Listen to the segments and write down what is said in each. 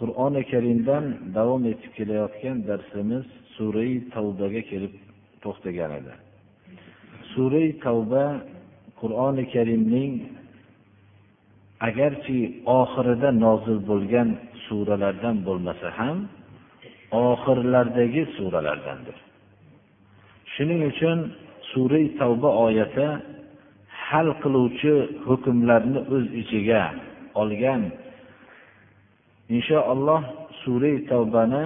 Qur'oni karimdan davom etib kelayotgan darsimiz surai tavbaga kelib to'xtagan edi. Surai tavba qur'oni karimning agarchi oxirida nozil bo'lgan suralardan bo'lmasa ham oxirlardagi suralardandir. Shuning uchun surai tavba oyati hal qiluvchi hukmlarni o'z ichiga olgan inshaalloh sura tavbani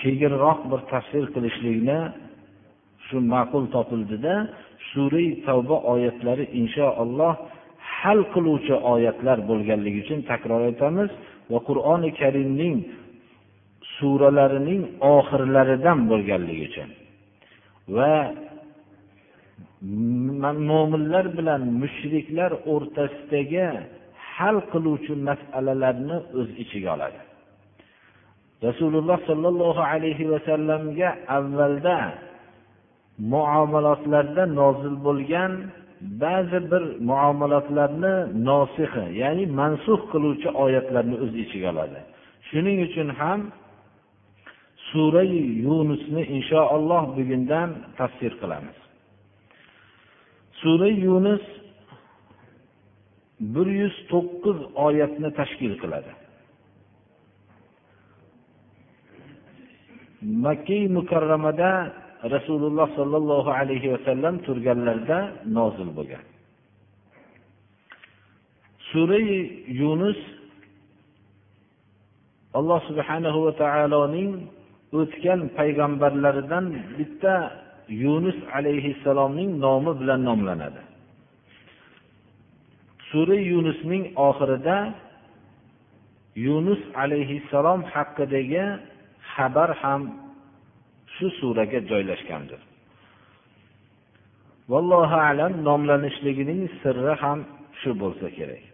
keyinroq bir tafsir qilishlikni shu ma'qul topildida sura tavba oyatlari inshaalloh hal qiluvchi oyatlar bo'lganligi uchun takror aytamiz va qur'oni karimning suralarining oxirlaridan bo'lganligi uchun. Va mo'minlar bilan mushriklar o'rtasidagi hal qiluvchi masalalarni o'z ichiga oladi. Rasululloh sollallohu alayhi vasallamga avvalda muomalotlarda nozil bo'lgan ba'zi bir muomalotlarni nosihi ya'ni mansux qiluvchi oyatlarni o'z ichiga oladi. Shuning uchun ham surai yunusni inshaalloh bugundan tafsir qilamiz. Surai yunus bir yuz to'qqiz oyatni tashkil qiladi. Makkai mukarramada rasululloh sollallohu alayhi vasallam turganlarida nozil bo'lgan. Sura yunus alloh subhanahu va taoloning o'tgan payg'ambarlaridan bitta yunus alayhissalomning nomi bilan nomlanadi. sura yunusning oxirida yunus alayhissalom haqidagi xabar ham shu suraga joylashgandir. Vallohu alam nomlanishligining sirri ham shu bo'lsa kerak.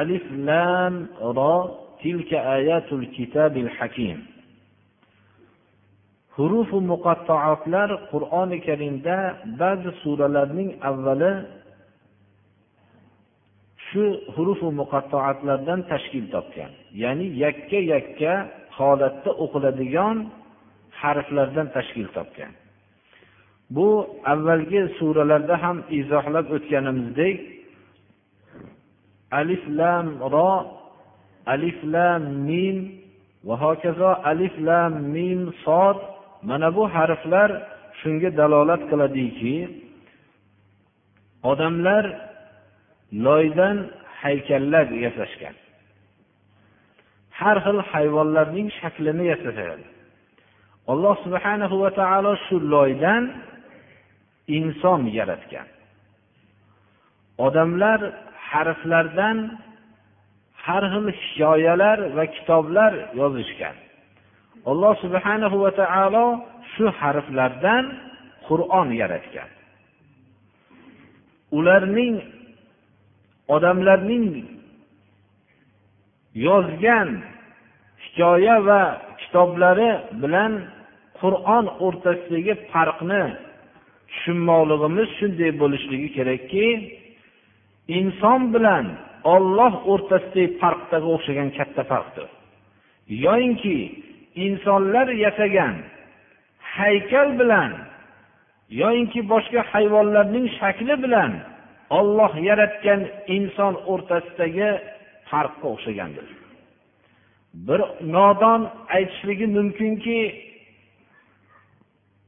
Alif lam ro tilka ayatul kitabil hakim. Hurufu muqattoatlar qur'oni karimda ba'zi suralarning avvali shu hurufu muqattoatlardan tashkil topgan. Ya'ni yakka yakka holatda o'qiladigan harflardan tashkil topgan. Bu avvalgi suralarda ham izohlab o'tganimizdek alif lam ro alif lam mim va hokazo alif lam mim sod mana bu harflar shunga dalolat qiladiki odamlar loydan haykallar yasashgan har xil hayvonlarning shaklini yasashadi. Alloh subhanahu va taolo shu loydan inson yaratgan. Odamlar harflardan har xil hikoyalar va kitoblar yozishgan. Alloh subhanahu va taolo shu harflardan qur'on yaratgan. Ularning odamlarning yozgan hikoya va kitoblari bilan qur'on o'rtasidagi farqni tushunmoqligimiz shunday bo'lishligi kerakki inson bilan olloh o'rtasidagi farqdagi o'xshagan katta farqdir. Yoyinki insonlar yasagan haykal bilan yoyinki boshqa hayvonlarning shakli bilan olloh yaratgan inson o'rtasidagi farqqa o'xshagandir. Bir nodon aytishligi mumkinki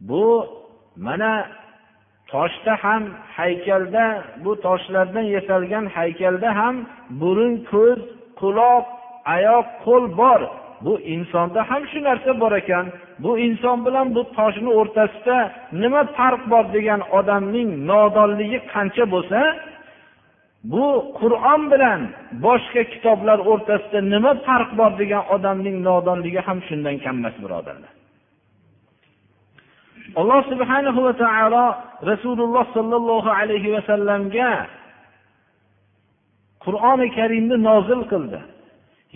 bu mana toshda ham haykalda bu toshlardan yasalgan haykalda ham burun ko'z quloq oyoq qo'l bor. Bu insonda ham shu narsa bor ekan. Bu inson bilan bu toshni o'rtasida nima farq bor degan odamning nodonligi qancha bo'lsa bu qur'on bilan boshqa kitoblar o'rtasida nima farq bor degan odamning nodonligi ham shundan kam emas birodarlar. Alloh subhanahu va taolo rasululloh sollallohu alayhi vasallamga qur'oni karimni nozil qildi.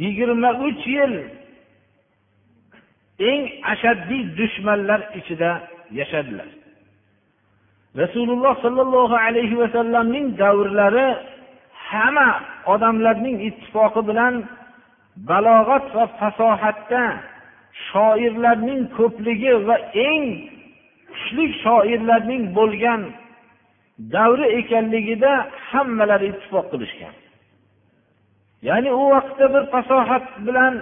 Yigirma uch yil eng ashaddiy dushmanlar ichida yashadilar. Rasululloh sollallohu alayhi vasallamning davrlari hamma odamlarning ittifoqi bilan balog'at va fasohatda shoirlarning ko'pligi va eng kuchli shoirlarning bo'lgan davri ekanligida hammalari ittifoq qilishgan. Ya'ni u vaqtda bir fasohat bilan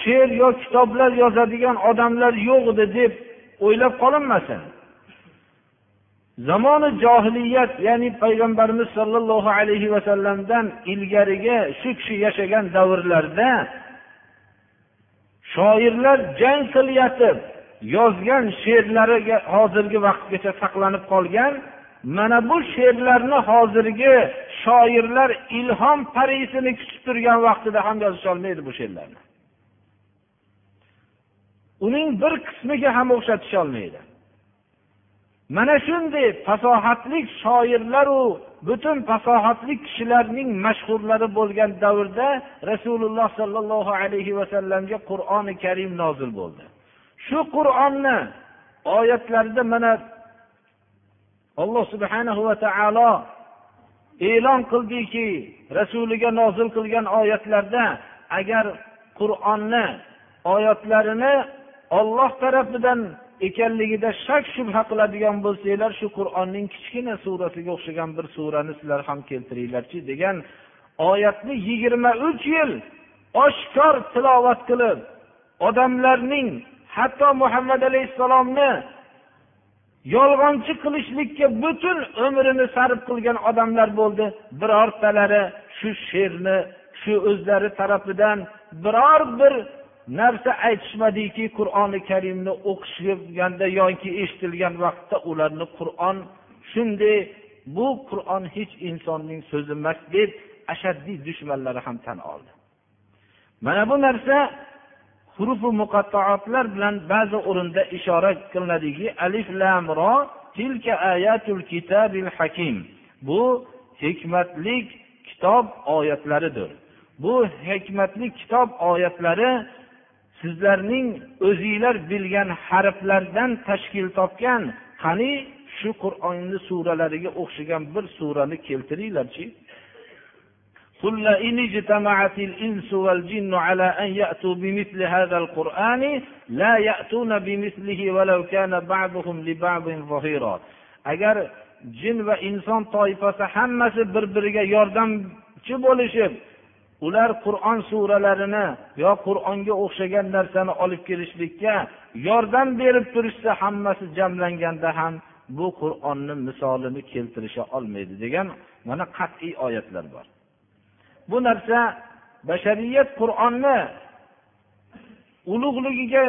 she'r yo kitoblar yozadigan odamlar yo'q edi deb o'ylab qolinmasin. Zamoni johiliyat ya'ni payg'ambarimiz sollallohu alayhi vasallamdan ilgarigi shu kishi yashagan davrlarda shoirlar jang qilyotib yozgan she'rlariga hozirgi vaqtgacha saqlanib qolgan mana bu she'rlarni hozirgi shoirlar ilhom parisini kutib turgan vaqtida ham yozisholmaydi bu she'rlarni. Uning bir qismiga ham o'xshatisholmaydi. Mana shunday fasohatli shoirlaru butun fasohatli kishilarning mashhurlari bo'lgan davrda rasululloh sollallohu alayhi vasallamga qur'oni karim nozil bo'ldi. Shu qur'onni oyatlarida mana alloh subhanahu va taolo e'lon qildiki rasuliga nozil qilgan oyatlarda agar qur'onni oyatlarini olloh tarafidan ekanligida shak shubha qiladigan bo'lsanglar shu qur'onning kichkina surasiga o'xshagan bir surani sizlar ham keltiringlarchi degan oyatni yigirma uch yil oshkor tilovat qilib odamlarning hatto muhammad alayhissalomni yolg'onchi qilishlikka butun umrini sarf qilgan odamlar bo'ldi. Birortalari shu she'rni shu o'zlari tarafidan biror bir narsa aytishmadiki qur'oni karimni o'qishganda yoki eshitilgan vaqtda ularni qur'on shunday bu qur'on hech insonning so'zi emas deb ashaddiy dushmanlari ham tan oldi. Mana bu narsa hurufu muqattaotlar bilan ba'zi o'rinda ishora qilinadiki alif lam ro tilka ayatul kitabil hakim. Bu hikmatlik kitob oyatlaridir. Bu hikmatli kitob oyatlari sizlarning o'zinglar bilgan harflardan tashkil topgan qani shu qur'onni suralariga o'xshagan bir surani keltiringlarchi قل لئن اجتمعت الإنس والجن على أن يأتوا بمثل هذا القرآن لا يأتون بمثله ولو كان بعضهم لبعض ظهيرا agar jin va inson toifasi hammasi bir biriga yordamchi bo'lishib ular qur'on suralarini yo qur'onga o'xshagan narsani olib kelishlikka yordam berib turishsa hammasi jamlanganda ham bu qur'onni misolini keltirisha olmaydi degan mana qat'iy oyatlar bor. Bu narsa bashariyat qur'onni ulug'ligiga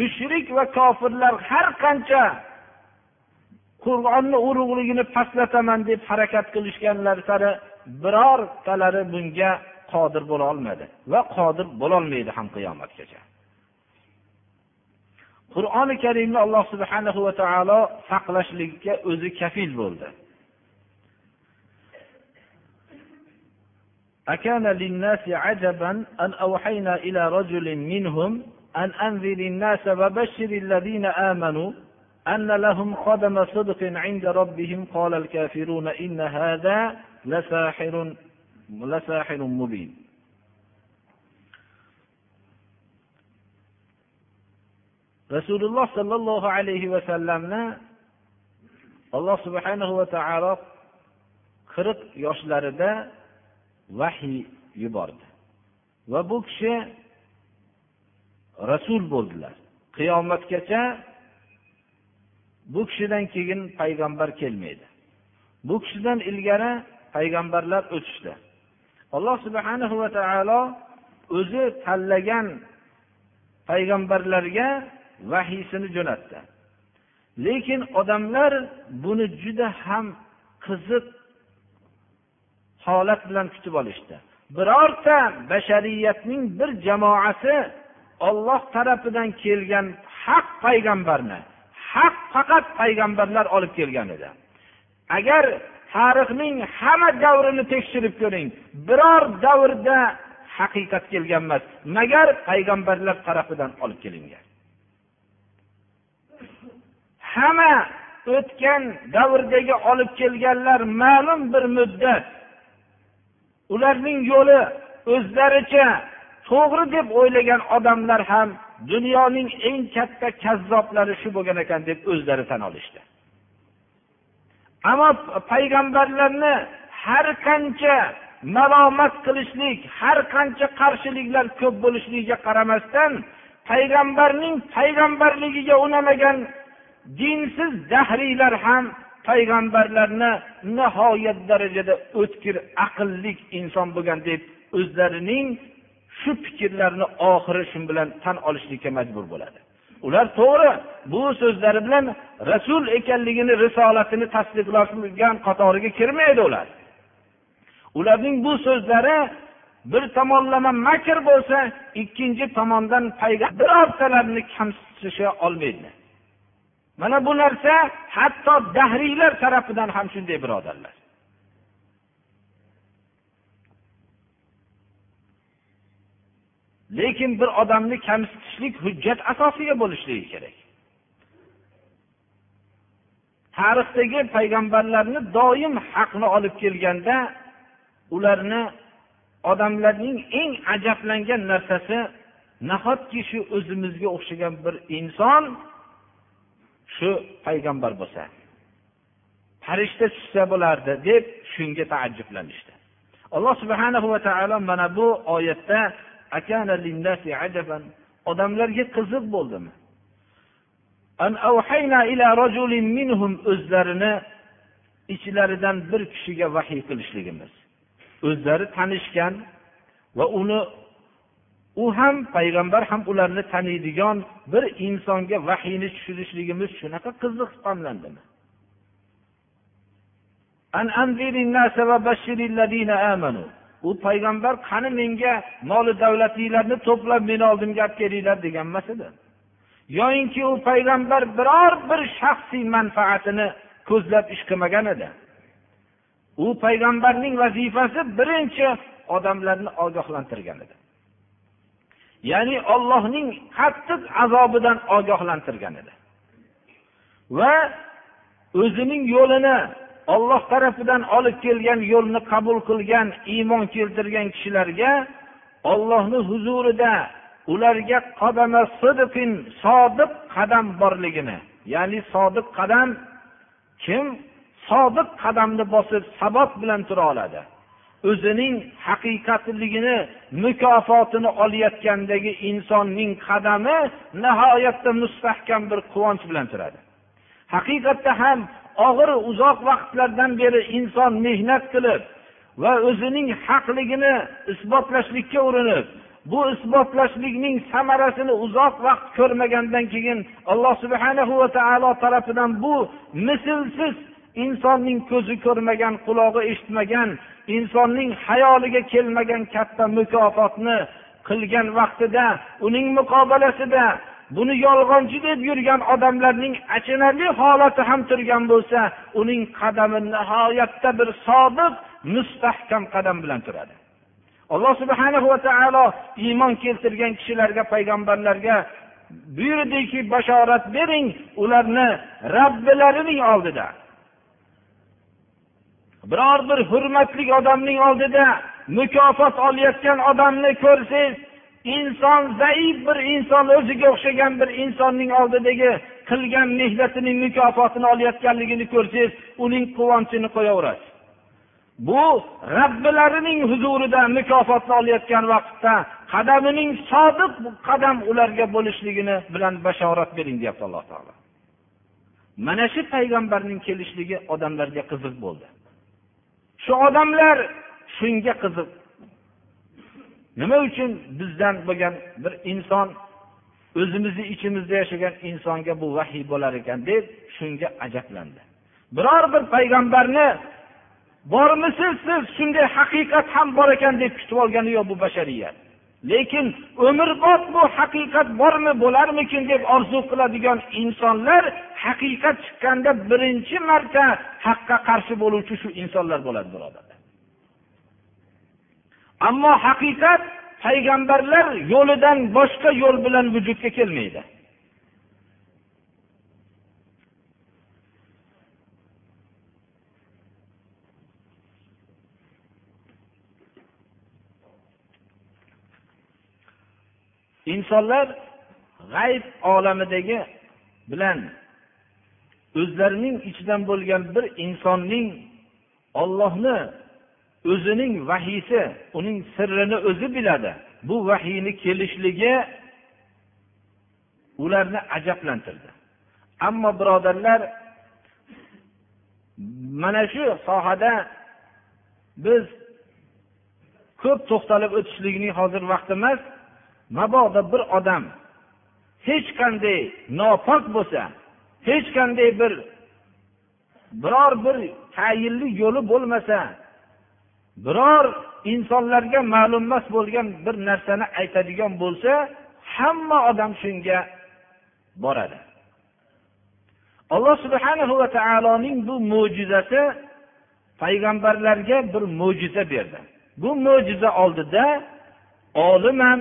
mushrik va kofirlar har qancha qur'onni ulug'ligini pastlataman deb harakat qilishganlar sari birortalari bunga qodir bo'la olmadi va qodir bo'lolmaydi ham qiyomatgacha qur'oni karimni alloh subhanahu va taolo saqlashlikka o'zi kafil bo'ldi أكان للناس عجبا أن أوحينا إلى رجل منهم أن أنذر الناس وبشر الذين آمنوا أن لهم قدم صدق عند ربهم قال الكافرون إن هذا لساحر لساحر مبين rasululloh sollallohu alayhi vasallamni alloh subhanahu va taolo qirq yoshlarida vahiy yubordi va bu kishi rasul bo'ldilar qiyomatgacha bu kishidan keyin payg'ambar kelmaydi bu kishidan ilgari payg'ambarlar o'tishdi. Alloh subhanahu va taolo o'zi tanlagan payg'ambarlarga vahiysini jo'natdi. Lekin odamlar buni juda ham qiziq holat bilan kutib olishdi. Birorta bashariyatning bir jamoasi olloh tarafidan kelgan haq payg'ambarni haq faqat payg'ambarlar olib kelgan edi. Agar tarixning hamma davrini tekshirib ko'ring. Biror davrda haqiqat kelgan emas magar payg'ambarlar tarafidan olib kelingan. Hamma o'tgan davrdagi olib kelganlar ma'lum bir muddat ularning yo'li o'zlaricha to'g'ri deb o'ylagan odamlar ham dunyoning eng katta kazzoblari shu bo'lgan ekan deb o'zlari tan olishdi. Ammo payg'ambarlarni har qancha malomat qilishlik har qancha qarshiliklar ko'p bo'lishligiga qaramasdan payg'ambarning payg'ambarligiga unamagan dinsiz dahriylar ham payg'ambarlarni nihoyat darajada o'tkir aqlli inson bo'lgan deb o'zlarining shu fikrlarini oxiri shu bilan tan olishlikka majbur bo'ladi. Ular to'g'ri bu so'zlari bilan rasul ekanligini risolatini tasdiqlagan qatoriga kirmaydi ular. Ularning bu so'zlari bir tomonlama makr bo'lsa ikkinchi tomondan birortalarini kamsitisha olmaydi. Mana bu narsa hatto dahriylar tarafidan ham shunday birodarlar. Lekin bir odamni kamsitishlik hujjat asosiga bo'lishligi kerak. Tarixdagi payg'ambarlarni doim haqni olib kelganda ularni odamlarning eng ajablangan narsasi nahotki shu o'zimizga o'xshagan bir inson shu payg'ambar bo'lsa farishta tushsa bo'lardi deb shunga taajjublanishdi. Alloh subhanahu va taolo mana bu oyatda odamlarga qiziq bo'ldimi o'zlarini ichlaridan bir kishiga vahiy qilishligimiz o'zlari tanishgan va uni u ham payg'ambar ham ularni taniydigan bir insonga vahiyni tushirishligimiz shunaqa qiziq hisoblandimi u payg'ambar qani menga moli davlatinglarni to'plab meni oldimga olib kelinglar degan emas edi. Yoyinki u payg'ambar biror bir shaxsiy manfaatini ko'zlab ish qilmagan edi. U payg'ambarning vazifasi birinchi odamlarni ogohlantirgan edi. Ya'ni ollohning qattiq azobidan ogohlantirgan edi. Va o'zining yo'lini olloh tarafidan olib kelgan yo'lni qabul qilgan iymon keltirgan kishilarga ollohni huzurida ularga qadama sidqin sodiq qadam borligini ya'ni sodiq qadam kim? Sodiq qadamni bosib sabot bilan tura oladi. O'zining haqiqatligini mukofotini olayotgandagi insonning qadami nihoyatda mustahkam bir quvonch bilan turadi. Haqiqatda ham og'ir uzoq vaqtlardan beri inson mehnat qilib va o'zining haqligini isbotlashlikka urinib bu isbotlashlikning samarasini uzoq vaqt ko'rmagandan keyin alloh subhanahu va taolo tarafidan bu mislsiz insonning ko'zi ko'rmagan qulog'i eshitmagan insonning hayoliga kelmagan katta mukofotni qilgan vaqtida uning muqobalasida buni yolg'onchi deb yurgan odamlarning achinarli holati ham turgan bo'lsa uning qadami nihoyatda bir sodiq mustahkam qadam bilan turadi. Alloh subhana va taolo iymon keltirgan kishilarga payg'ambarlarga buyurdiki bashorat bering ularni robbilarining oldida. Biror bir hurmatli odamning oldida mukofot olayotgan odamni ko'rsangiz inson zaif bir inson o'ziga o'xshagan bir insonning oldidagi qilgan mehnatining mukofotini olayotganligini ko'rsangiz uning quvonchini qo'yaverasiz. Bu robbilarining huzurida mukofotni olayotgan vaqtda qadamining sodiq qadam ularga bo'lishligini bilan bashorat bering deyapti alloh taolo. Mana shu payg'ambarning kelishligi odamlarga qiziq bo'ldi. Shu odamlar shunga qiziq nima uchun bizdan bo'lgan bir inson o'zimizni ichimizda yashagan insonga bu vahiy bo'lar ekan deb shunga ajablandi. Biror bir payg'ambarni bormisiz siz shunday haqiqat ham bor ekan deb kutib olgani yo'q bu bashariyat. Lekin umrbod bu haqiqat bormi bo'larmikin deb orzu qiladigan insonlar haqiqat chiqqanda birinchi marta haqqa qarshi bo'luvchi shu insonlar bo'ladi birodar. Ammo haqiqat payg'ambarlar yo'lidan boshqa yo'l bilan vujudga kelmaydi. Insonlar g'ayb olamidagi bilan o'zlarining ichidan bo'lgan bir insonning ollohni o'zining vahiysi uning sirrini o'zi biladi. Bu vahiyni kelishligi ularni ajablantirdi. Ammo birodarlar mana shu sohada biz ko'p to'xtalib o'tishlikning hozir vaqti emas mabodo bir odam hech qanday nopok bo'lsa hech qanday bir biror bir tayinli yo'li bo'lmasa biror insonlarga ma'lum emas bo'lgan bir narsani aytadigan bo'lsa hamma odam shunga boradi. Alloh subhanahu va taoloning bu mo'jizasi payg'ambarlarga bir mo'jiza berdi. Bu mo'jiza oldida olim ham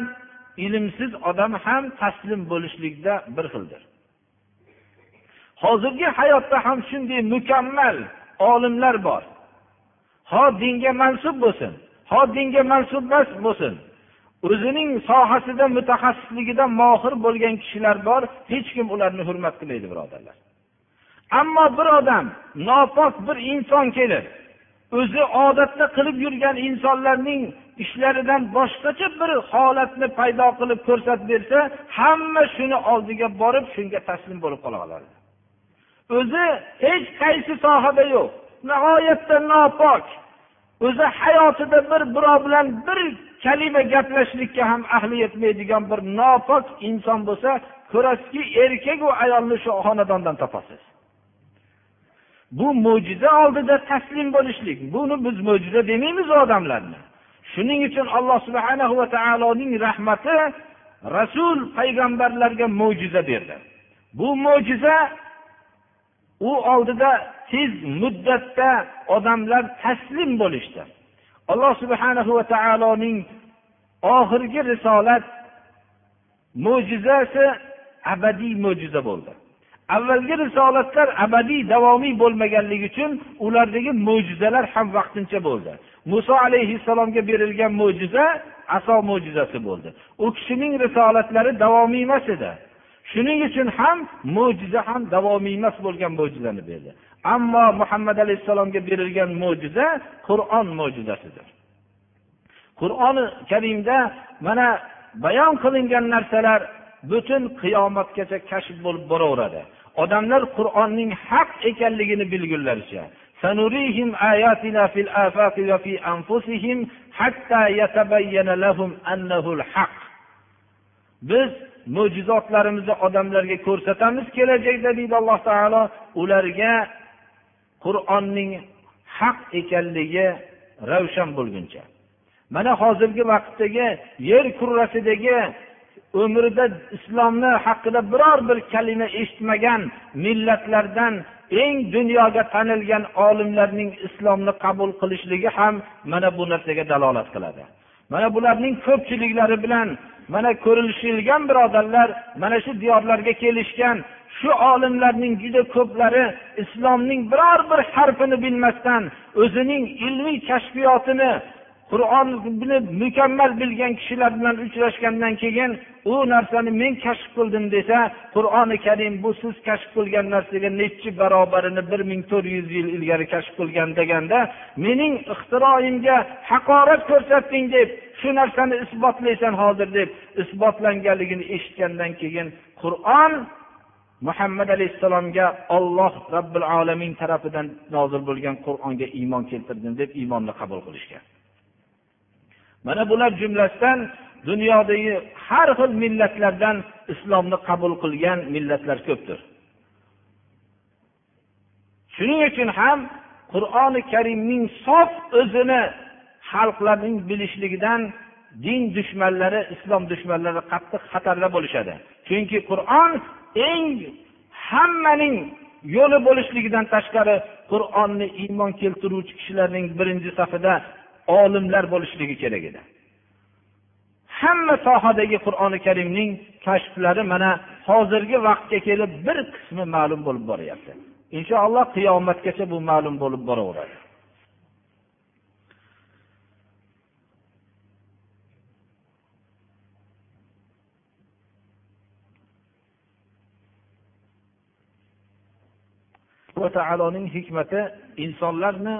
ilmsiz odam ham taslim bo'lishlikda bir xildir. Hozirgi hayotda ham shunday mukammal olimlar bor. Ho dinga mansub bo'lsin. Ho dinga mansub emas bo'lsin. O'zining sohasida mutaxassisligida mohir bo'lgan kishilar bor hech kim ularni hurmat qilmaydi birodarlar. Ammo bir odam nopok bir inson kelib o'zi odatda qilib yurgan insonlarning ishlaridan boshqacha bir holatni paydo qilib ko'rsatib bersa hamma shuni oldiga borib shunga taslim bo'lib qola qoladi o'zi hech qaysi sohada yo'q. Nihoyatda nopok. O'zi hayotida bir birov bilan bir kalima gaplashishlikka ham ahli yetmaydigan bir nopok inson bo'lsa ko'rasizki erkaku ayolni shu xonadondan topasiz. Bu mo'jiza oldida taslim bo'lishlik. Buni biz mo'jiza demaymiz odamlarni. Shuning uchun alloh subhana va taoloning rahmati rasul payg'ambarlarga mo'jiza berdi. Bu mo'jiza u oldida tez muddatda odamlar taslim bo'lishdi. Alloh subhana va taoloning oxirgi risolat mo'jizasi abadiy mo'jiza bo'ldi. Avvalgi risolatlar abadiy davomiy bo'lmaganligi uchun ulardagi mo'jizalar ham vaqtincha bo'ldi. Muso alayhissalomga berilgan mo'jiza aso mo'jizasi bo'ldi. U kishining risolatlari davomiy emas edi. shuning uchun ham mo'jiza ham davomiy emas bo'lgan mo'jizani berdi ammo muhammad alayhissalomga berilgan mo'jiza qur'on mo'jizasidir qur'oni karimda mana bayon qilingan narsalar butun qiyomatgacha kashf bo'lib boraveradi odamlar qur'onning haq ekanligini bilgunlaricha سنريهم آياتنا في الآفاق وفي أنفسهم حتى يتبين لهم أنه الحق biz mo'jizotlarimizni odamlarga ko'rsatamiz kelajakda deydi alloh taolo. Ularga qur'onning haq ekanligi ravshan bo'lguncha. Mana hozirgi vaqtdagi yer kurrasidagi umrida islomni haqida biror bir kalima eshitmagan millatlardan eng dunyoga tanilgan olimlarning islomni qabul qilishligi ham mana bu narsaga dalolat qiladi. Mana bularning ko'pchiliklari bilan mana ko'rilishilgan birodarlar mana shu diyorlarga kelishgan shu olimlarning juda ko'plari islomning biror bir harfini bilmasdan o'zining ilmiy kashfiyotini qur'onni mukammal bilgan kishilar bilan uchrashgandan keyin u narsani men kashf qildim desa qur'oni karim bu siz kashf qilgan narsaga nechi barobarini bir ming to'rt yuz yil ilgari kashf qilgan deganda mening ixtiroyimga haqorat ko'rsatding deb shu narsani isbotlaysan hozir deb isbotlanganligini eshitgandan keyin qur'on muhammad alayhissalomga olloh robbil alamin tarafidan nozil bo'lgan qur'onga iymon keltirdim deb iymonni qabul qilishgan. Mana bular jumlasidan dunyodagi har xil millatlardan islomni qabul qilgan millatlar ko'pdir. Shuning uchun ham qur'oni karimning sof o'zini xalqlarning bilishligidan din dushmanlari islom dushmanlari qattiq xatarda bo'lishadi. Chunki qur'on eng hammaning yo'li bo'lishligidan tashqari qur'onni iymon keltiruvchi kishilarning birinchi safida olimlar bo'lishligi kerak edi. Hamma sohadagi qur'oni karimning kashflari mana hozirgi vaqtga kelib bir qismi ma'lum bo'lib boryapti. Inshaalloh qiyomatgacha bu ma'lum bo'lib boraveradi. Va taoloning hikmati insonlarni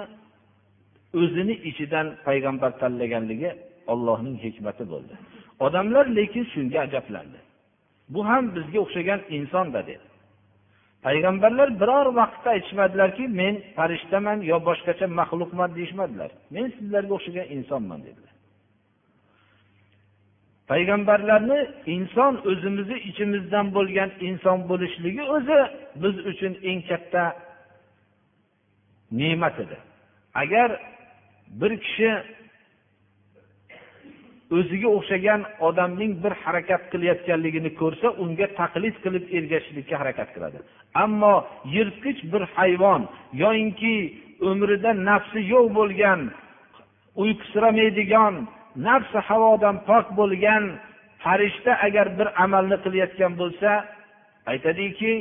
o'zini ichidan payg'ambar tanlaganligi ollohning hikmati bo'ldi. Odamlar lekin shunga ajablandi. Bu ham bizga o'xshagan insonda dedi. Payg'ambarlar biror vaqtda aytishmadilarki men farishtaman yo boshqacha maxluqman deyishmadilar. Men sizlarga o'xshagan insonman dedilar. Payg'ambarlarni inson o'zimizni ichimizdan bo'lgan inson bo'lishligi o'zi biz uchun eng katta ne'mat edi. Agar bir kishi o'ziga o'xshagan odamning bir harakat qilayotganligini ko'rsa unga taqlid qilib ergashishlikka harakat qiladi. Ammo yirtqich bir hayvon yoyinki umrida nafsi yo'q bo'lgan uyqusiramaydigan nafsi havodan pok bo'lgan farishta agar bir amalni qilayotgan bo'lsa aytadiki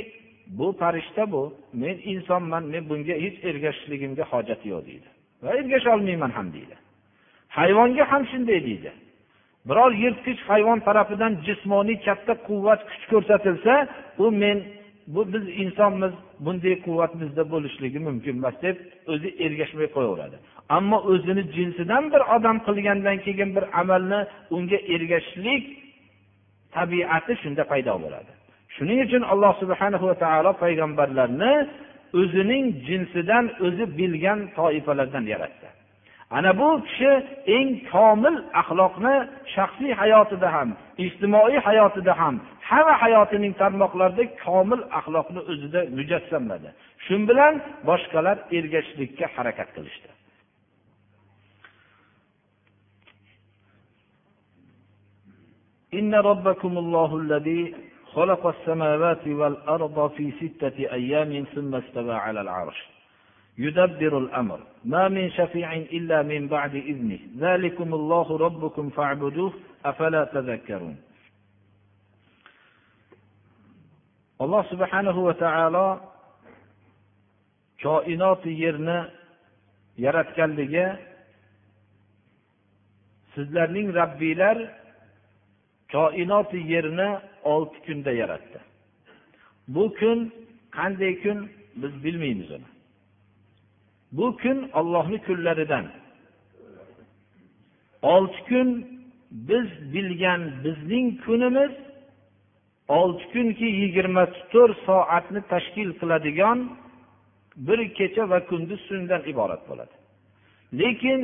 bu farishta bu men insonman men bunga hech ergashishligimga hojat yo'q deydi. Va ergasholmayman ham deydi. Hayvonga ham shunday deydi. Biror yirtqich hayvon tarafidan jismoniy katta quvvat kuch ko'rsatilsa u men bu biz insonmiz bunday quvvat bizda bo'lishligi mumkin emas deb o'zi ergashmay qo'yaveradi. Ammo o'zini jinsidan bir odam qilgandan keyin bir amalni unga ergashishlik tabiati shunda paydo bo'ladi. shuning uchun alloh subhana va taolo payg'ambarlarni o'zining jinsidan o'zi bilgan toifalardan yaratdi ana bu kishi eng komil axloqni shaxsiy hayotida ham ijtimoiy hayotida ham hamma hayotining tarmoqlarida komil axloqni o'zida mujassamladi shu bilan boshqalar ergashishlikka harakat qilishdi إن ربكم الله الذي خلق السماوات والأرض في ستة أيام ثم استوى على العرش يدبر الأمر ما من شفيع إلا من بعد إذنه ذلكم الله ربكم فاعبدوه أفلا تذكرون alloh subhanahu va taolo koinoti yerni yaratganligi sizlarning rabbiylar koinoti yerni olti kunda yaratdi. Bu kun qanday kun biz bilmaymiz uni. Bu kun ollohni kunlaridan. Olti kun biz bilgan bizning kunimiz olti kunki yigirma to'rt soatni tashkil qiladigan bir kecha va kunduz shundan iborat bo'ladi. Lekin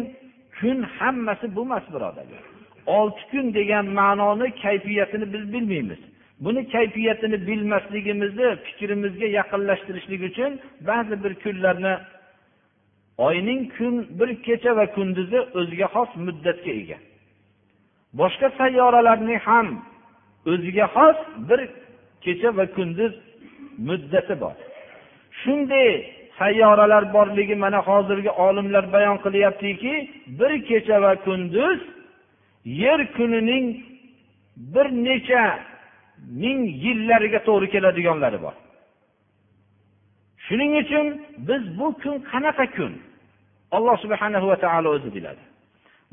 kun hammasi bu emas birodarlar olti kun degan ma'noni kayfiyatini biz bilmaymiz. Buni kayfiyatini bilmasligimizni fikrimizga yaqinlashtirishlik uchun ba'zi bir kunlarni oyning kun bir kecha va kunduzi o'ziga xos muddatga ega. Boshqa sayyoralarning ham o'ziga xos bir kecha va kunduz muddati bor. Shunday sayyoralar borligi mana hozirgi olimlar bayon qilyaptiki bir kecha va kunduz yer kunining bir necha ming yillariga to'g'ri keladiganlari bor. Shuning uchun biz bu kun qanaqa kun? Alloh subhanahu va taolo o'zi biladi.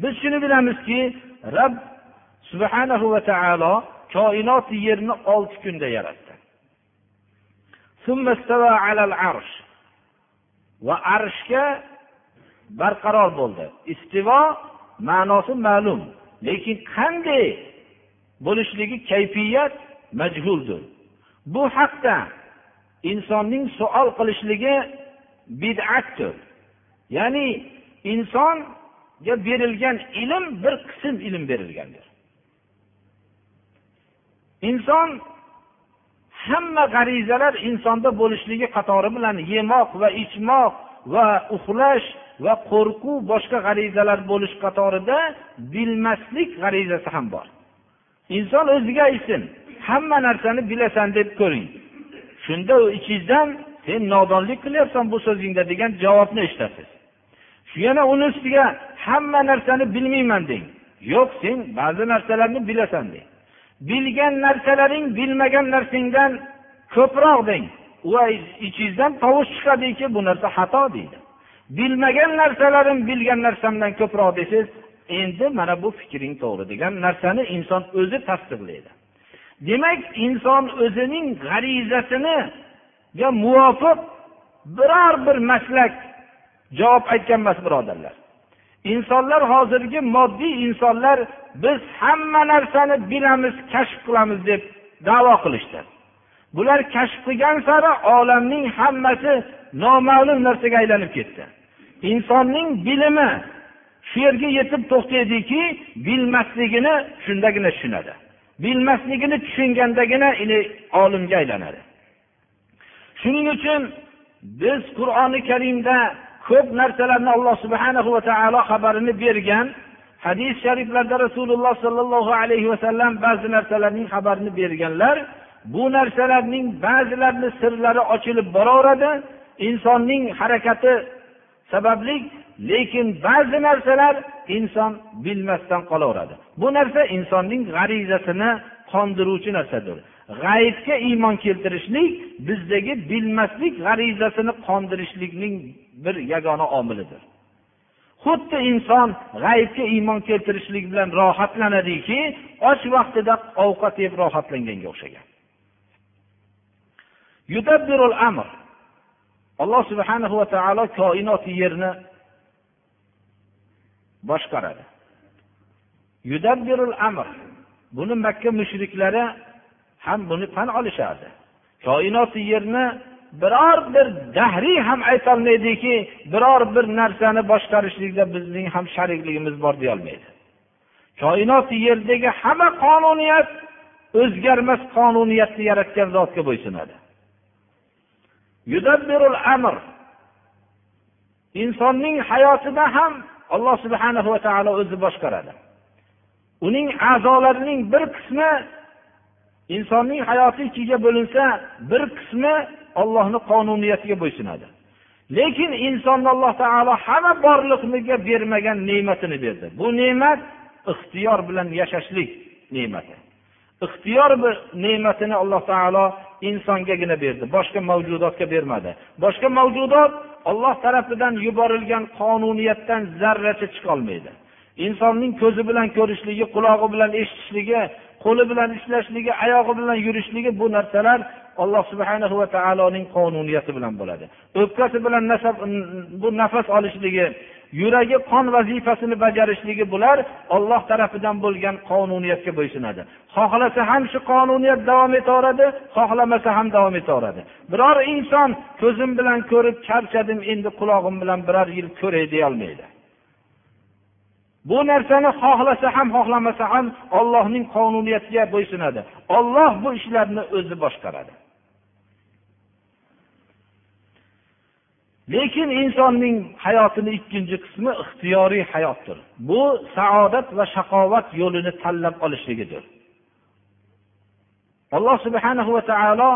Biz shuni bilamizki rob subhanahu va taolo koinot yerni olti kunda yaratdi. Va arshga barqaror bo'ldi. Istivo ma'nosi ma'lum lekin qanday bo'lishligi kayfiyat majhuldir. Bu haqda insonning savol qilishligi bid'atdir. Ya'ni insonga berilgan ilm bir qism ilm berilgandir. Inson hamma g'arizalar insonda bo'lishligi qatori bilan yemoq va ichmoq va uxlash va qo'rquv boshqa g'arizalar bo'lish qatorida bilmaslik g'arizasi ham bor. Inson o'ziga aytsin hamma narsani bilasan deb ko'ring. Shunda u ichingizdan sen nodonlik qilyapsan bu so'zingda degan javobni eshitasiz. Yana uni ustiga hamma narsani bilmayman deng. Yo'q sen ba'zi narsalarni bilasan deng. Bilgan narsalaring bilmagan narsangdan ko'proq deng. Va ichingizdan tovush chiqadiki bu narsa xato deydi. Bilmagan narsalarim bilgan narsamdan ko'proq desangiz endi mana bu fikring to'g'ri degan narsani inson o'zi tasdiqlaydi. Demak inson o'zining g'arizasiniga muvofiq biror bir maslak javob aytgan emas birodarlar. Insonlar hozirgi moddiy insonlar biz hamma narsani bilamiz kashf qilamiz deb davo qilishdi. Bular kashf qilgan sari olamning hammasi noma'lum narsaga aylanib ketdi. Insonning bilimi shu yerga yetib to'xtaydiki bilmasligini shundagina tushunadi. Bilmasligini tushungandagina olimga aylanadi. Shuning uchun biz qur'oni karimda ko'p narsalarni alloh subhana va taolo xabarini bergan hadis shariflarda rasululloh sollallohu alayhi vasallam ba'zi narsalarning xabarini berganlar bu narsalarning ba'zilarini sirlari ochilib boraveradi insonning harakati sababli lekin ba'zi narsalar inson bilmasdan qolaveradi. Bu narsa insonning g'arizasini qondiruvchi narsadir. G'aybga iymon keltirishlik bizdagi bilmaslik g'arizasini qondirishlikning bir yagona omilidir. Xuddi inson g'aybga iymon keltirishlik bilan rohatlanadiki och vaqtida ovqat yeb rohatlanganga o'xshagan. Alloh subhanahu va taolo koinot yerni boshqaradi. Yudabbirul amr. Buni makka mushriklari ham buni tan olishardi. Koinoti yerni biror bir dahriy ham aytolmaydiki biror bir narsani boshqarishlikda bizning ham sharikligimiz bor deyolmaydi. Koinoti yerdagi hamma qonuniyat o'zgarmas qonuniyatni yaratgan zotga bo'ysunadi. Yudabbirul amr insonning hayotida ham alloh subhana va taolo o'zi boshqaradi. Uning a'zolarining bir qismi insonning hayoti ikkiga bo'linsa bir qismi ollohni qonuniyatiga bo'ysunadi. Lekin insonni alloh taolo hamma borliqniga bermagan ne'matini berdi. Bu ne'mat ixtiyor bilan yashashlik ne'mati. Ixtiyor ne'matini alloh taolo insongagina berdi boshqa mavjudotga bermadi. Boshqa mavjudot olloh tarafidan yuborilgan qonuniyatdan zarracha chiqolmaydi insonning ko'zi bilan ko'rishligi qulog'i bilan eshitishligi qo'li bilan ishlashligi oyog'i bilan yurishligi bu narsalar alloh subhana va taoloning qonuniyati bilan bo'ladi. O'pkasi bilan nasab, bu nafas olishligi yuragi qon vazifasini bajarishligi bular olloh tarafidan bo'lgan qonuniyatga bo'ysunadi. Xohlasa ham shu qonuniyat davom etaveradi xohlamasa ham davom etaveradi. Biror inson ko'zim bilan ko'rib charchadim endi qulog'im bilan biror yil ko'ray deyolmaydi. Bu narsani xohlasa ham xohlamasa ham ollohning qonuniyatiga bo'ysunadi. Olloh bu ishlarni o'zi boshqaradi. Lekin insonning hayotini ikkinchi qismi ixtiyoriy hayotdir. Bu saodat va shaqovat yo'lini tanlab olishligidir. Alloh subhana va taolo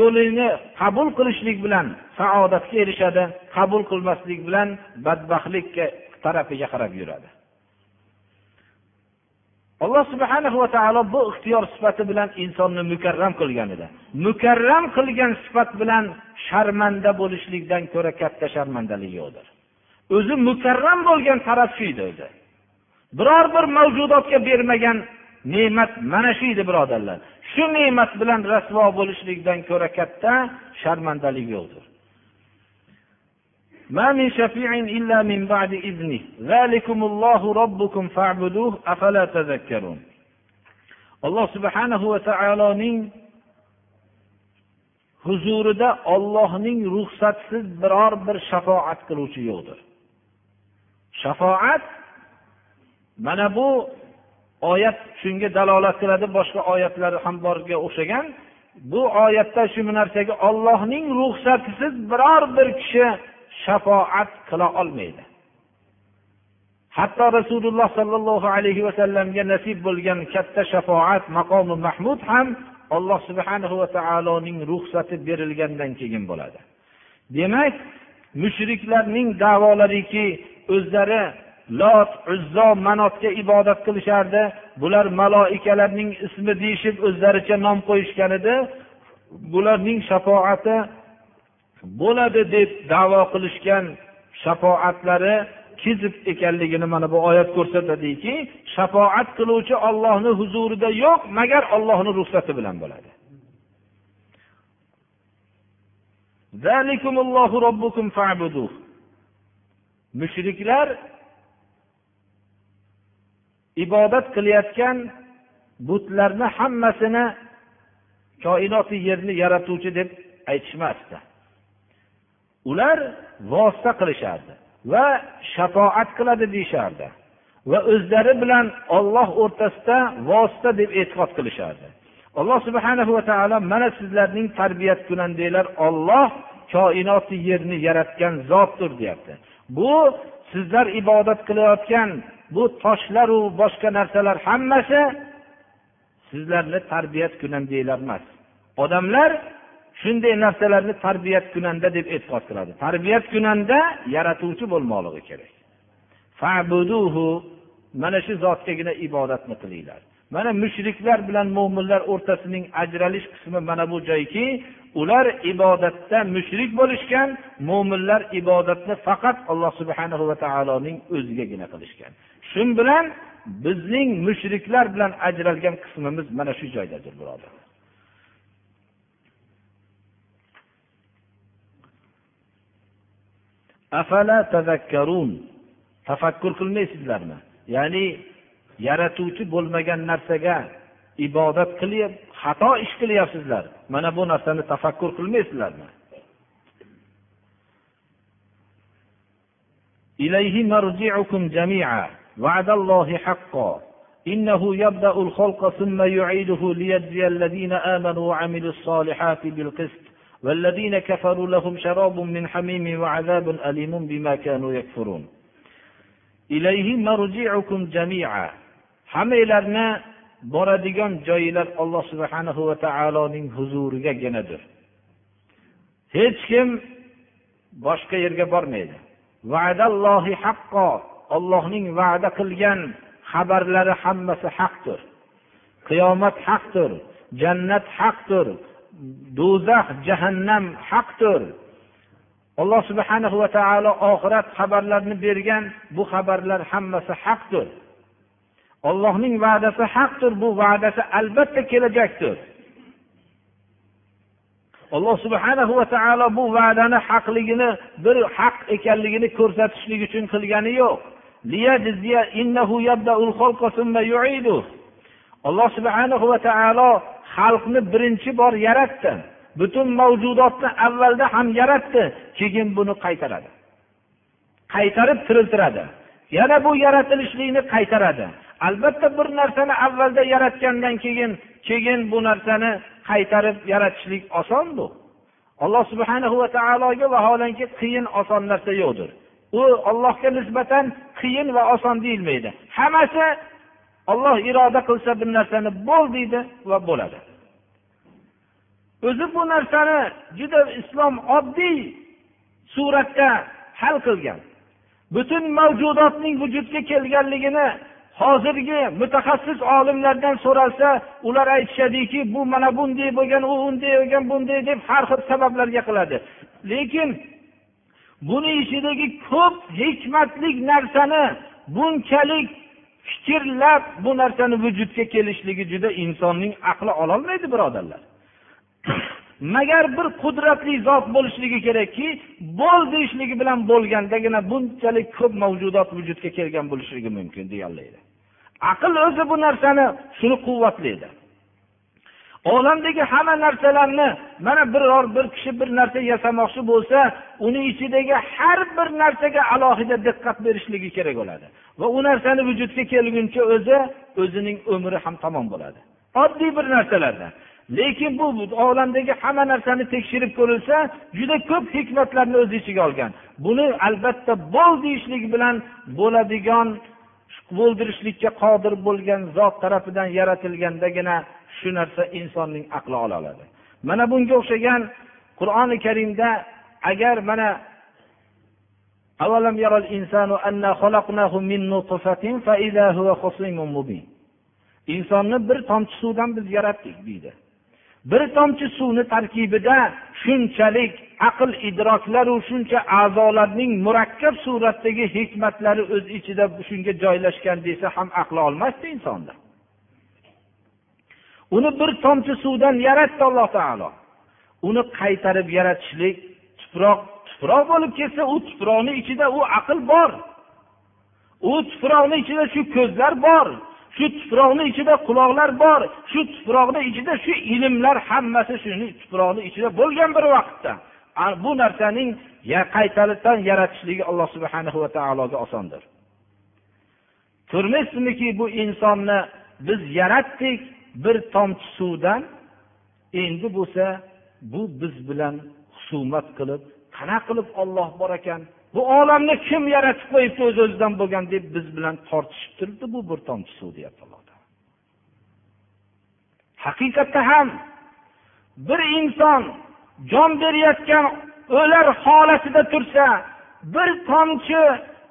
yo'lini qabul qilishlik bilan saodatga erishadi qabul qilmaslik bilan badbaxtlikka tarafiga qarab yuradi. Alloh subhana va taolo bu ixtiyor sifati bilan insonni mukarram qilgan edi. Mukarram qilgan sifat bilan sharmanda bo'lishlikdan ko'ra katta sharmandalik yo'qdir. O'zi mukarram bo'lgan taraf shu edi o'zi. Biror bir mavjudotga bermagan ne'mat mana shu edi birodarlar. Shu ne'mat bilan rasvo bo'lishlikdan ko'ra katta sharmandalik yo'qdir. ما من شفيع إلا من بعد إذنه ذلكم الله ربكم فاعبدوه أفلا تذكرون alloh subhanahu va taoloning huzurida ollohning ruxsatsiz biror bir shafoat qiluvchi yo'qdir shafoat mana bu oyat shunga dalolat qiladi boshqa oyatlar ham borga o'xshagan bu oyatda shu narsaga ollohning ruxsatisiz biror bir kishi shafoat qila olmaydi. Hatto rasululloh sollallohu alayhi vasallamga nasib bo'lgan katta shafoat maqomi mahmud ham alloh subhanahu va taoloning ruxsati berilgandan keyin bo'ladi. Demak mushriklarning davolariki o'zlari lot uzzo manotga ibodat qilishardi. Bular maloikalarning ismi deyishib o'zlaricha nom qo'yishgan edi. Bularning shafoati bo'ladi deb davo qilishgan shafoatlari kizib ekanligini mana bu oyat ko'rsatadiki shafoat qiluvchi ollohni huzurida yo'q magar ollohni ruxsati bilan bo'ladi. Mushriklar ibodat qilayotgan butlarni hammasini koinoti yerni yaratuvchi deb aytishmasdi. Ular vosita qilishardi va shafoat qiladi deyishardi va o'zlari bilan olloh o'rtasida vosita deb e'tiqod qilishardi. Alloh subhana va taolo mana sizlarning tarbiyat kunandanglar olloh koinoti yerni yaratgan zotdir deyapti. Bu sizlar ibodat qilayotgan bu toshlaru boshqa narsalar hammasi sizlarni tarbiyat kunandanglar emas. Odamlar shunday narsalarni tarbiyat kunanda deb e'tiqod qiladi. Tarbiyat kunanda yaratuvchi bo'lmoqligi kerak. Mana shu zotgagina ibodatni qilinglar. Mana mushriklar bilan mo'minlar o'rtasining ajralish qismi mana bu joyki ular ibodatda mushrik bo'lishgan mo'minlar ibodatni faqat alloh subhana va taoloning o'zigagina qilishgan. Shu bilan bizning mushriklar bilan ajralgan qismimiz mana shu joydadir birodar. tafakkur qilmaysizlarmi ya'ni yaratuvchi bo'lmagan narsaga ibodat qilib xato ish qilyapsizlar mana bu narsani tafakkur qilmaysizlarmi إليه مرجعكم جميعا وعد الله حقا إنه يبدأ الخلق ثم يعيده ليجزي الذين آمنوا وعملوا الصالحات بالقسط والذين كفروا لهم شراب من حميم وعذاب أليم بما كانوا يكفرون إليه مرجعكم جميعا hammanglarni boradigan joyinglar alloh subhana va taoloning huzurigaginadir hech kim boshqa yerga bormaydi va'dallohi haqqo ollohning va'da qilgan xabarlari hammasi haqdir qiyomat haqdir jannat haqdir do'zax jahannam haqdir. Alloh subhanahu va taolo oxirat xabarlarini bergan bu xabarlar hammasi haqdir. Ollohning va'dasi haqdir bu va'dasi albatta kelajakdir. Alloh subhana va taolo bu va'dani haqligini bir haq ekanligini ko'rsatishlik uchun qilgani yo'q. Alloh subhana va taolo xalqni birinchi bor yaratdi. Butun mavjudotni avvalda ham yaratdi. Keyin buni qaytaradi. Qaytarib tiriltiradi. Yana bu yaratilishlikni qaytaradi. Albatta bir narsani avvalda yaratgandan keyin keyin bu narsani qaytarib yaratishlik oson bu. Alloh subhana va taologa vaholanki qiyin oson narsa yo'qdir. U ollohga nisbatan qiyin va oson deyilmaydi. Hammasi olloh iroda qilsa bir narsani bo'l deydi va bo'ladi. O'zi bu narsani juda islom oddiy suratda hal qilgan. Butun mavjudotning vujudga kelganligini hozirgi mutaxassis olimlardan so'ralsa ular aytishadiki bu mana bunday bo'lgan u unday bo'lgan bunday deb har xil sabablarga qiladi. Lekin buni ichidagi ko'p hikmatli narsani bunchalik fikrlab bu narsani vujudga kelishligi juda insonning aqli ololmaydi birodarlar. Magar bir qudratli zot bo'lishligi kerakki bo'l deyishligi bilan bo'lgandagina bunchalik ko'p mavjudot vujudga kelgan bo'lishligi mumkin deyolmaydi. Aql o'zi bu narsani shuni quvvatlaydi. Olamdagi hamma narsalarni mana biror bir kishi bir narsa yasamoqchi bo'lsa uni ichidagi har bir narsaga alohida diqqat berishligi kerak bo'ladi. Va u narsani vujudga kelguncha o'zi o'zining umri ham tamom bo'ladi. Oddiy bir narsalarda. Lekin bu olamdagi hamma narsani tekshirib ko'rilsa juda ko'p hikmatlarni o'z ichiga olgan. Buni albatta bo'l deyishlik bilan bo'ladigan bo'ldirishlikka qodir bo'lgan zot tarafidan yaratilgandagina shu narsa insonning aqli ola oladi mana bunga o'xshagan qur'oni karimda agar mana أولم يرى الإنسان أنا خلقناه من نطفة فإذا هو خصيم مبين insonni bir tomchi suvdan biz yaratdik deydi bir tomchi suvni tarkibida shunchalik aql idroklaru shuncha a'zolarning murakkab suratdagi hikmatlari o'z ichida shunga joylashgan desa ham aqli olmasdi insonni uni bir tomchi suvdan yaratdi alloh taolo. Uni qaytarib yaratishlik tuproq tuproq bo'lib ketsa u tuproqni ichida u aql bor. U tuproqni ichida shu ko'zlar bor shu tuproqni ichida quloqlar bor shu tuproqni ichida shu ilmlar hammasi shuni tuproqni ichida bo'lgan bir vaqtda. Bu narsaning qaytadan yaratishligi alloh subhana va taologa osondir. Ko'rmaysizmiki bu insonni biz yaratdik bir tomchi suvdan endi bo'lsa bu biz bilan husumat qilib qanaqa qilib olloh bor ekan. Bu olamni kim yaratib qo'yibdi o'z o'zidan bo'lgan deb biz bilan tortishib turibdi bu bir tomchi suv deyapti alloh haqiqatda ham bir inson jon berayotgan o'lar holatida tursa bir tomchi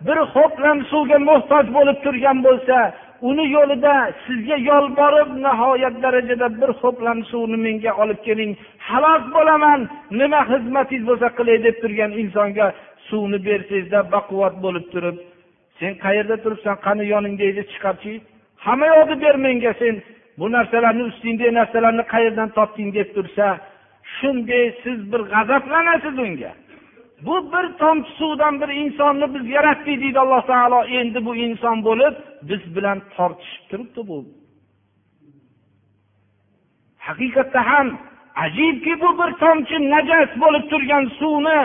bir ho'plam suvga muhtoj bo'lib turgan bo'lsa uni yo'lida sizga yolborib nihoyat darajada bir ho'plam suvni menga olib keling. Halok bo'laman. Nima xizmatingiz bo'lsa qilay deb turgan insonga suvni bersangizda baquvvat bo'lib turib sen qayerda turibsan? Qani yoningdagi chiqarchi? Hamma yoqni ber menga sen. Bu narsalarni ustingdagi narsalarni qayerdan topding? deb tursa shunday siz bir g'azablanasiz unga. Bu bir tomchi suvdan bir insonni biz yaratdik deydi alloh taolo. Endi bu inson bo'lib biz bilan tortishib turibdi bu. Haqiqatda ham ajibki bu bir tomchi najas bo'lib turgan suvni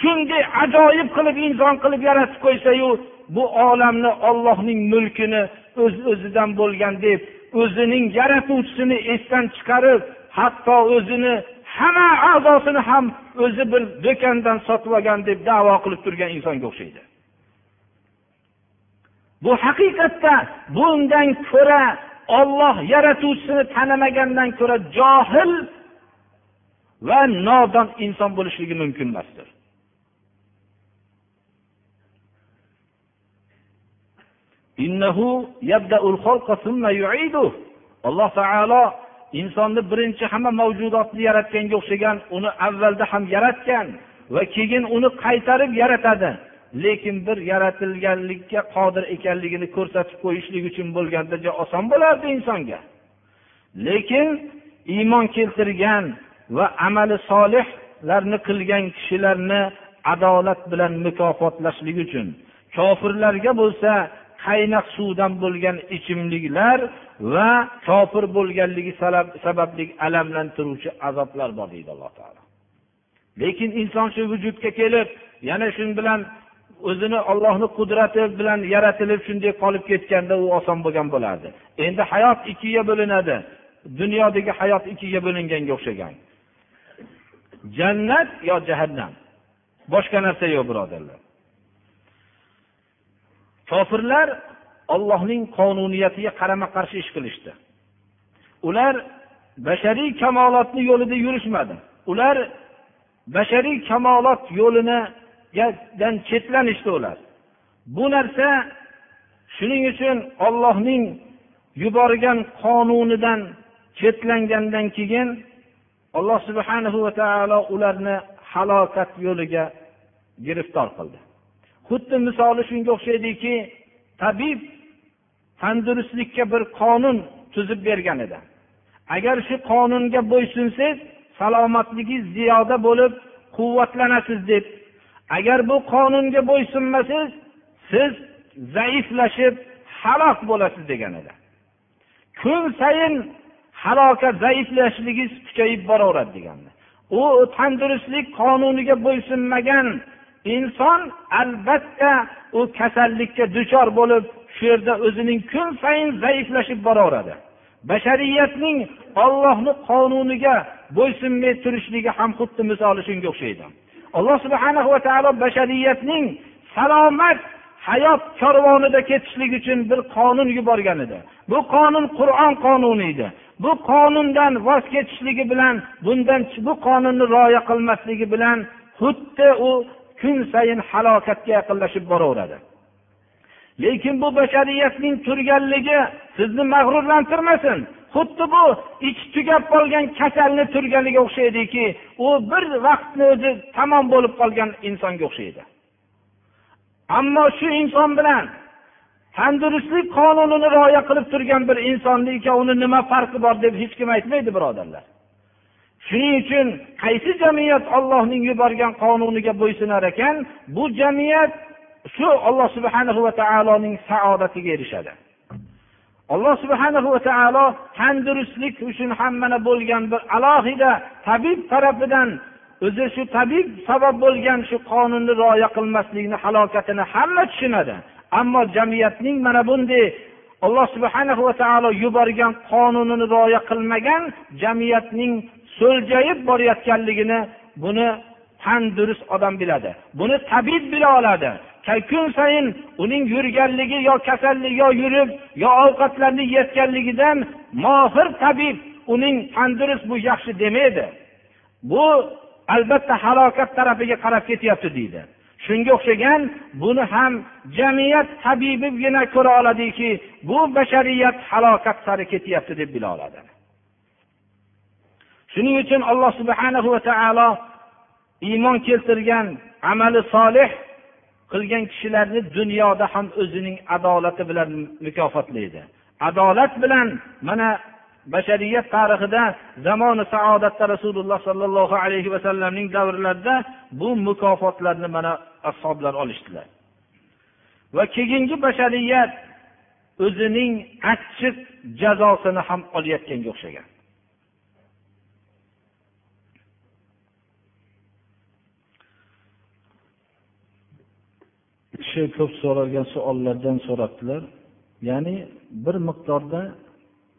shunday ajoyib qilib inson qilib yaratib qo'ysayu bu olamni ollohning mulkini o'z öz o'zidan bo'lgan deb o'zining yaratuvchisini esdan chiqarib hatto o'zini hamma a'zosini ham o'zi bir do'kondan sotib olgan deb davo qilib turgan insonga o'xshaydi. Bu haqiqatda bundan ko'ra olloh yaratuvchisini tanimagandan ko'ra johil va nodon inson bo'lishligi mumkin emasdir. Alloh taolo insonni birinchi hamma mavjudotni yaratganga o'xshagan uni avvalda ham yaratgan va keyin uni qaytarib yaratadi. Lekin bir yaratilganlikka qodir ekanligini ko'rsatib qo'yishlik uchun bo'lganda juda oson bo'lardi insonga. Lekin iymon keltirgan va amali solihlarni qilgan kishilarni adolat bilan mukofotlashlik uchun kofirlarga bo'lsa qaynoq suvdan bo'lgan ichimliklar va kofir bo'lganligi sababli alamlantiruvchi azoblar bor deydi alloh taolo. Lekin inson shu vujudga kelib yana shu bilan o'zini ollohni qudrati bilan yaratilib shunday qolib ketganda u oson bo'lgan bo'lardi. Endi hayot ikkiga bo'linadi. Dunyodagi hayot ikkiga bo'linganga o'xshagan. Jannat yo jahannam? Boshqa narsa yo'q birodarlar. Kofirlar ollohning qonuniyatiga qarama qarshi ish qilishdi. Ular bashariy kamolotni yo'lida yurishmadi. Ular bashariy kamolot yo'linidan chetlanishdi ular. Bu narsa shuning uchun ollohning yuborgan qonunidan chetlangandan keyin alloh subhanahu va taolo ularni halokat yo'liga giriftor qildi. Xuddi misoli shunga o'xshaydiki tabib tandurustlikka bir qonun tuzib bergan edi. Agar shu qonunga bo'ysunsangiz salomatligingiz ziyoda bo'lib quvvatlanasiz deb. Agar bu qonunga bo'ysunmasangiz siz zaiflashib halok bo'lasiz degan edi. Kun sayin halokat zaiflashligingiz kuchayib boraveradi degandi u tandurustlik qonuniga bo'ysunmagan inson albatta u kasallikka duchor bo'lib shu yerda o'zining kun sayin zaiflashib boraveradi. Bashariyatning ollohni qonuniga bo'ysunmay turishligi ham xuddi misoli shunga o'xshaydi. Alloh subhana va taolo bashariyatning salomat hayot karvonida ketishlik uchun bir qonun yuborgan edi. Bu qonun qur'on qonuni edi. Bu qonundan voz kechishligi bilan bundan bu qonunni rioya qilmasligi bilan xuddi u kun sayin halokatga yaqinlashib boraveradi. Lekin bu bashariyatning turganligi sizni mag'rurlantirmasin. Xuddi bu ichi tugab qolgan kasalni turganiga o'xshaydiki u bir vaqtni o'zi tamom bo'lib qolgan insonga o'xshaydi. Ammo shu inson bilan tandurustlik qonunini rioya qilib turgan bir insonni ikkovini nima farqi bor deb hech kim aytmaydi birodarlar? Shuning uchun qaysi jamiyat ollohning yuborgan qonuniga bo'ysunar ekan bu jamiyat shu alloh subhana va taoloning saodatiga erishadi. Alloh subhana va taolo tandurustlik uchun ham mana bo'lgan bir alohida tabib tarafidan o'zi shu tabib sabab bo'lgan shu qonunni rioya qilmaslikni halokatini hamma tushunadi. Ammo jamiyatning mana bunday alloh subhana va taolo yuborgan qonunini rioya qilmagan jamiyatning so'ljayib borayotganligini buni tandurust odam biladi. Buni tabib bila oladi. Kun sayin uning yurganligi yo kasalligi yo yurib yo ovqatlarni yeyotganligidan mohir tabib uning tandurust bu yaxshi demaydi. Bu albatta halokat tarafiga qarab ketyapti deydi. Shunga o'xshagan buni ham jamiyat tabibigina ko'ra oladiki bu bashariyat halokat sari ketyapti deb bila oladi. Shuning uchun alloh subhana va taolo iymon keltirgan amali solih qilgan kishilarni dunyoda ham o'zining adolati bilan mukofotlaydi. Adolat bilan mana bashariyat tarixida zamoni saodatda rasululloh sollallohu alayhi vasallamning davrlarida bu mukofotlarni mana ashoblar olishdilar. Va keyingi bashariyat o'zining achchiq jazosini ham olayotganga o'xshagan. Kishi ko'p so'ralgan savollardan so'rabdilar. Ya'ni bir miqdorda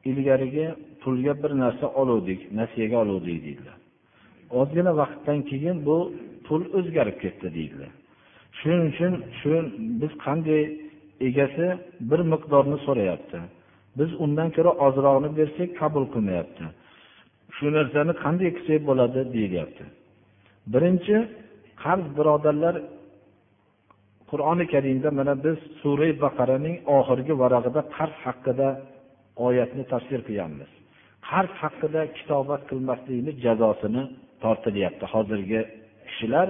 ilgarigi pulga bir narsa oluvdik nasiyaga oluvdik deydilar. Ozgina vaqtdan keyin bu pul o'zgarib ketdi deydilar. Shuning uchun shu biz qanday egasi bir miqdorni so'rayapti. Biz undan ko'ra ozrog'ini bersak qabul qilmayapti. Shu narsani qanday qilsak bo'ladi deyilyapti birinchi qarz birodarlar qur'oni karimda mana biz sura baqaraning oxirgi varag'ida qarz haqida oyatni tafsir qilganmiz. Qarz haqida kitobat qilmaslikni jazosini tortilyapti. Hozirgi kishilar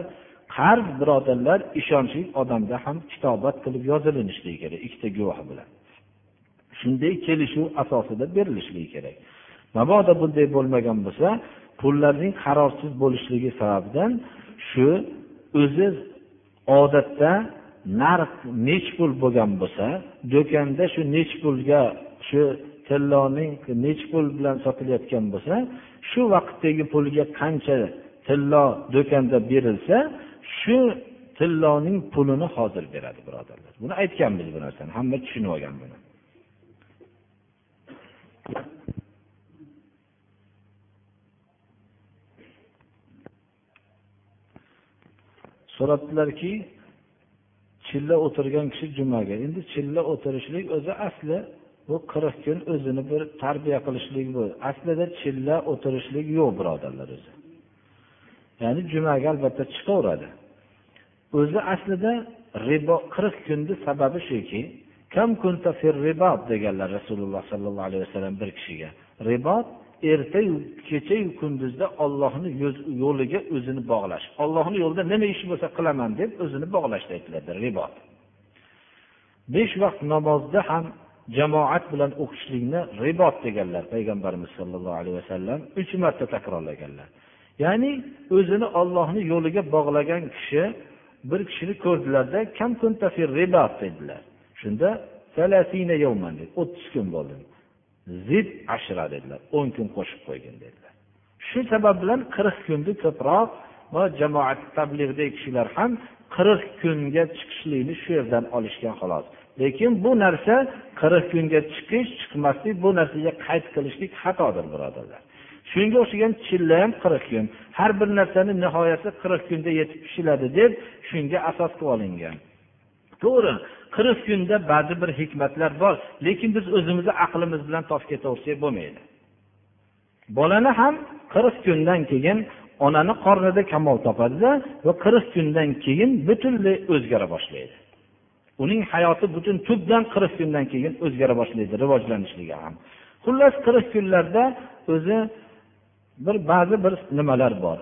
qarz birodarlar ishonchli odamda ham kitobat qilib yozilinishligi kerak ikkita guvoh bilan. Shunday kelishuv asosida berilishligi kerak. Mabodo bunday bo'lmagan bo'lsa pullarning qarorsiz bo'lishligi sababidan shu o'zi odatda narx nechi pul bo'lgan bo'lsa do'konda shu nechi pulga shu tilloning nechi pul bilan sotilayotgan bo'lsa shu vaqtdagi pulga qancha tillo do'konda berilsa shu tilloning pulini hozir beradi birodarlar. Buni aytganmiz bu narsani. Hamma tushunib olgan buni. So'rabdilarki chilla o'tirgan kishi jumaga. Endi chilla o'tirishlik o'zi asli bu qirq kun o'zini bir tarbiya qilishlik bu. Aslida chilla o'tirishlik yo'q birodarlar o'zi. Ya'ni jumaga albatta chiqaveradi. O'zi aslida ribo qirq kunni sababi shuki deganlar rasululloh sollallohu alayhi vasallam bir kishiga. Ribot ertayu kechayu kunduzda ollohni yo'liga o'zini bog'lash. Ollohni yo'lida nima ish bo'lsa qilaman deb o'zini bog'lashni aytiladi ribot. Besh vaqt namozda ham jamoat bilan o'qishlikni ribot deganlar payg'ambarimiz sollallohu alayhi vasallam uch marta takrorlaganlar. Ya'ni o'zini ollohni yo'liga bog'lagan kishi bir kishini ko'rdilarda dedilar. Shunda o'ttiz kun bo'ldi. Zid ashra dedilar o'n kun qo'shib qo'ygin dedilar. Shu sabab bilan qirq kunni ko'proq va jamoat tablig'dagi kishilar ham qirq kunga chiqishlikni shu yerdan olishgan xolos. Lekin bu narsa qirq kunga chiqish chiqmaslik bu narsaga qayd qilishlik xatodir birodarlar. Shunga o'xshagan chilla ham qirq kun har bir narsani nihoyasi qirq kunda yetib pishiladi deb shunga asos qilib olingan. To'g'ri qirq kunda ba'zi bir hikmatlar bor lekin biz o'zimizni aqlimiz bilan topib ketaversak bo'lmaydi. Bolani ham qirq kundan keyin onani qornida kamol topadida va qirq kundan keyin butunlay o'zgara boshlaydi. Uning hayoti butun tubdan qirq kundan keyin o'zgara boshlaydi rivojlanishligi ham. Xullas qirq kunlarda o'zi bir ba'zi bir nimalar bor.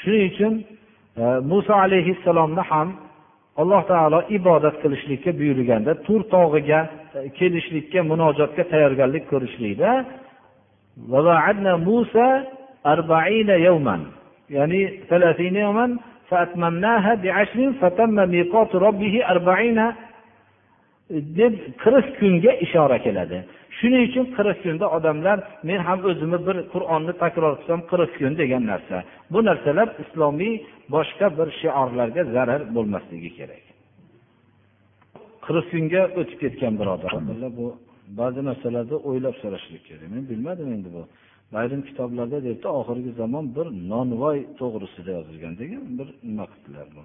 Shuning uchun e, muso alayhissalomni ham alloh taolo ibodat qilishlikka buyurganda tur tog'iga e, kelishlikka munojotga tayyorgarlik ko'rishlikda ya'ni فأتممناها بعشر فتم ميقات ربه أربعين deb qirq kunga ishora keladi Shuning uchun qirq kunda odamlar men ham o'zimni bir qur'onni takror qilsam qirq kun degan narsa. Bu narsalar islomiy boshqa bir shiorlarga zarar bo'lmasligi kerak. Qirq kunga o'tib ketgan birodarlar bu ba'zi narsalarni o'ylab so'rashlik kerak. Men bilmadim endi bu. Ayrim kitoblarda deyapti oxirgi zamon bir nonvoy to'g'risida yozilgan degan bir nima qildilar bu.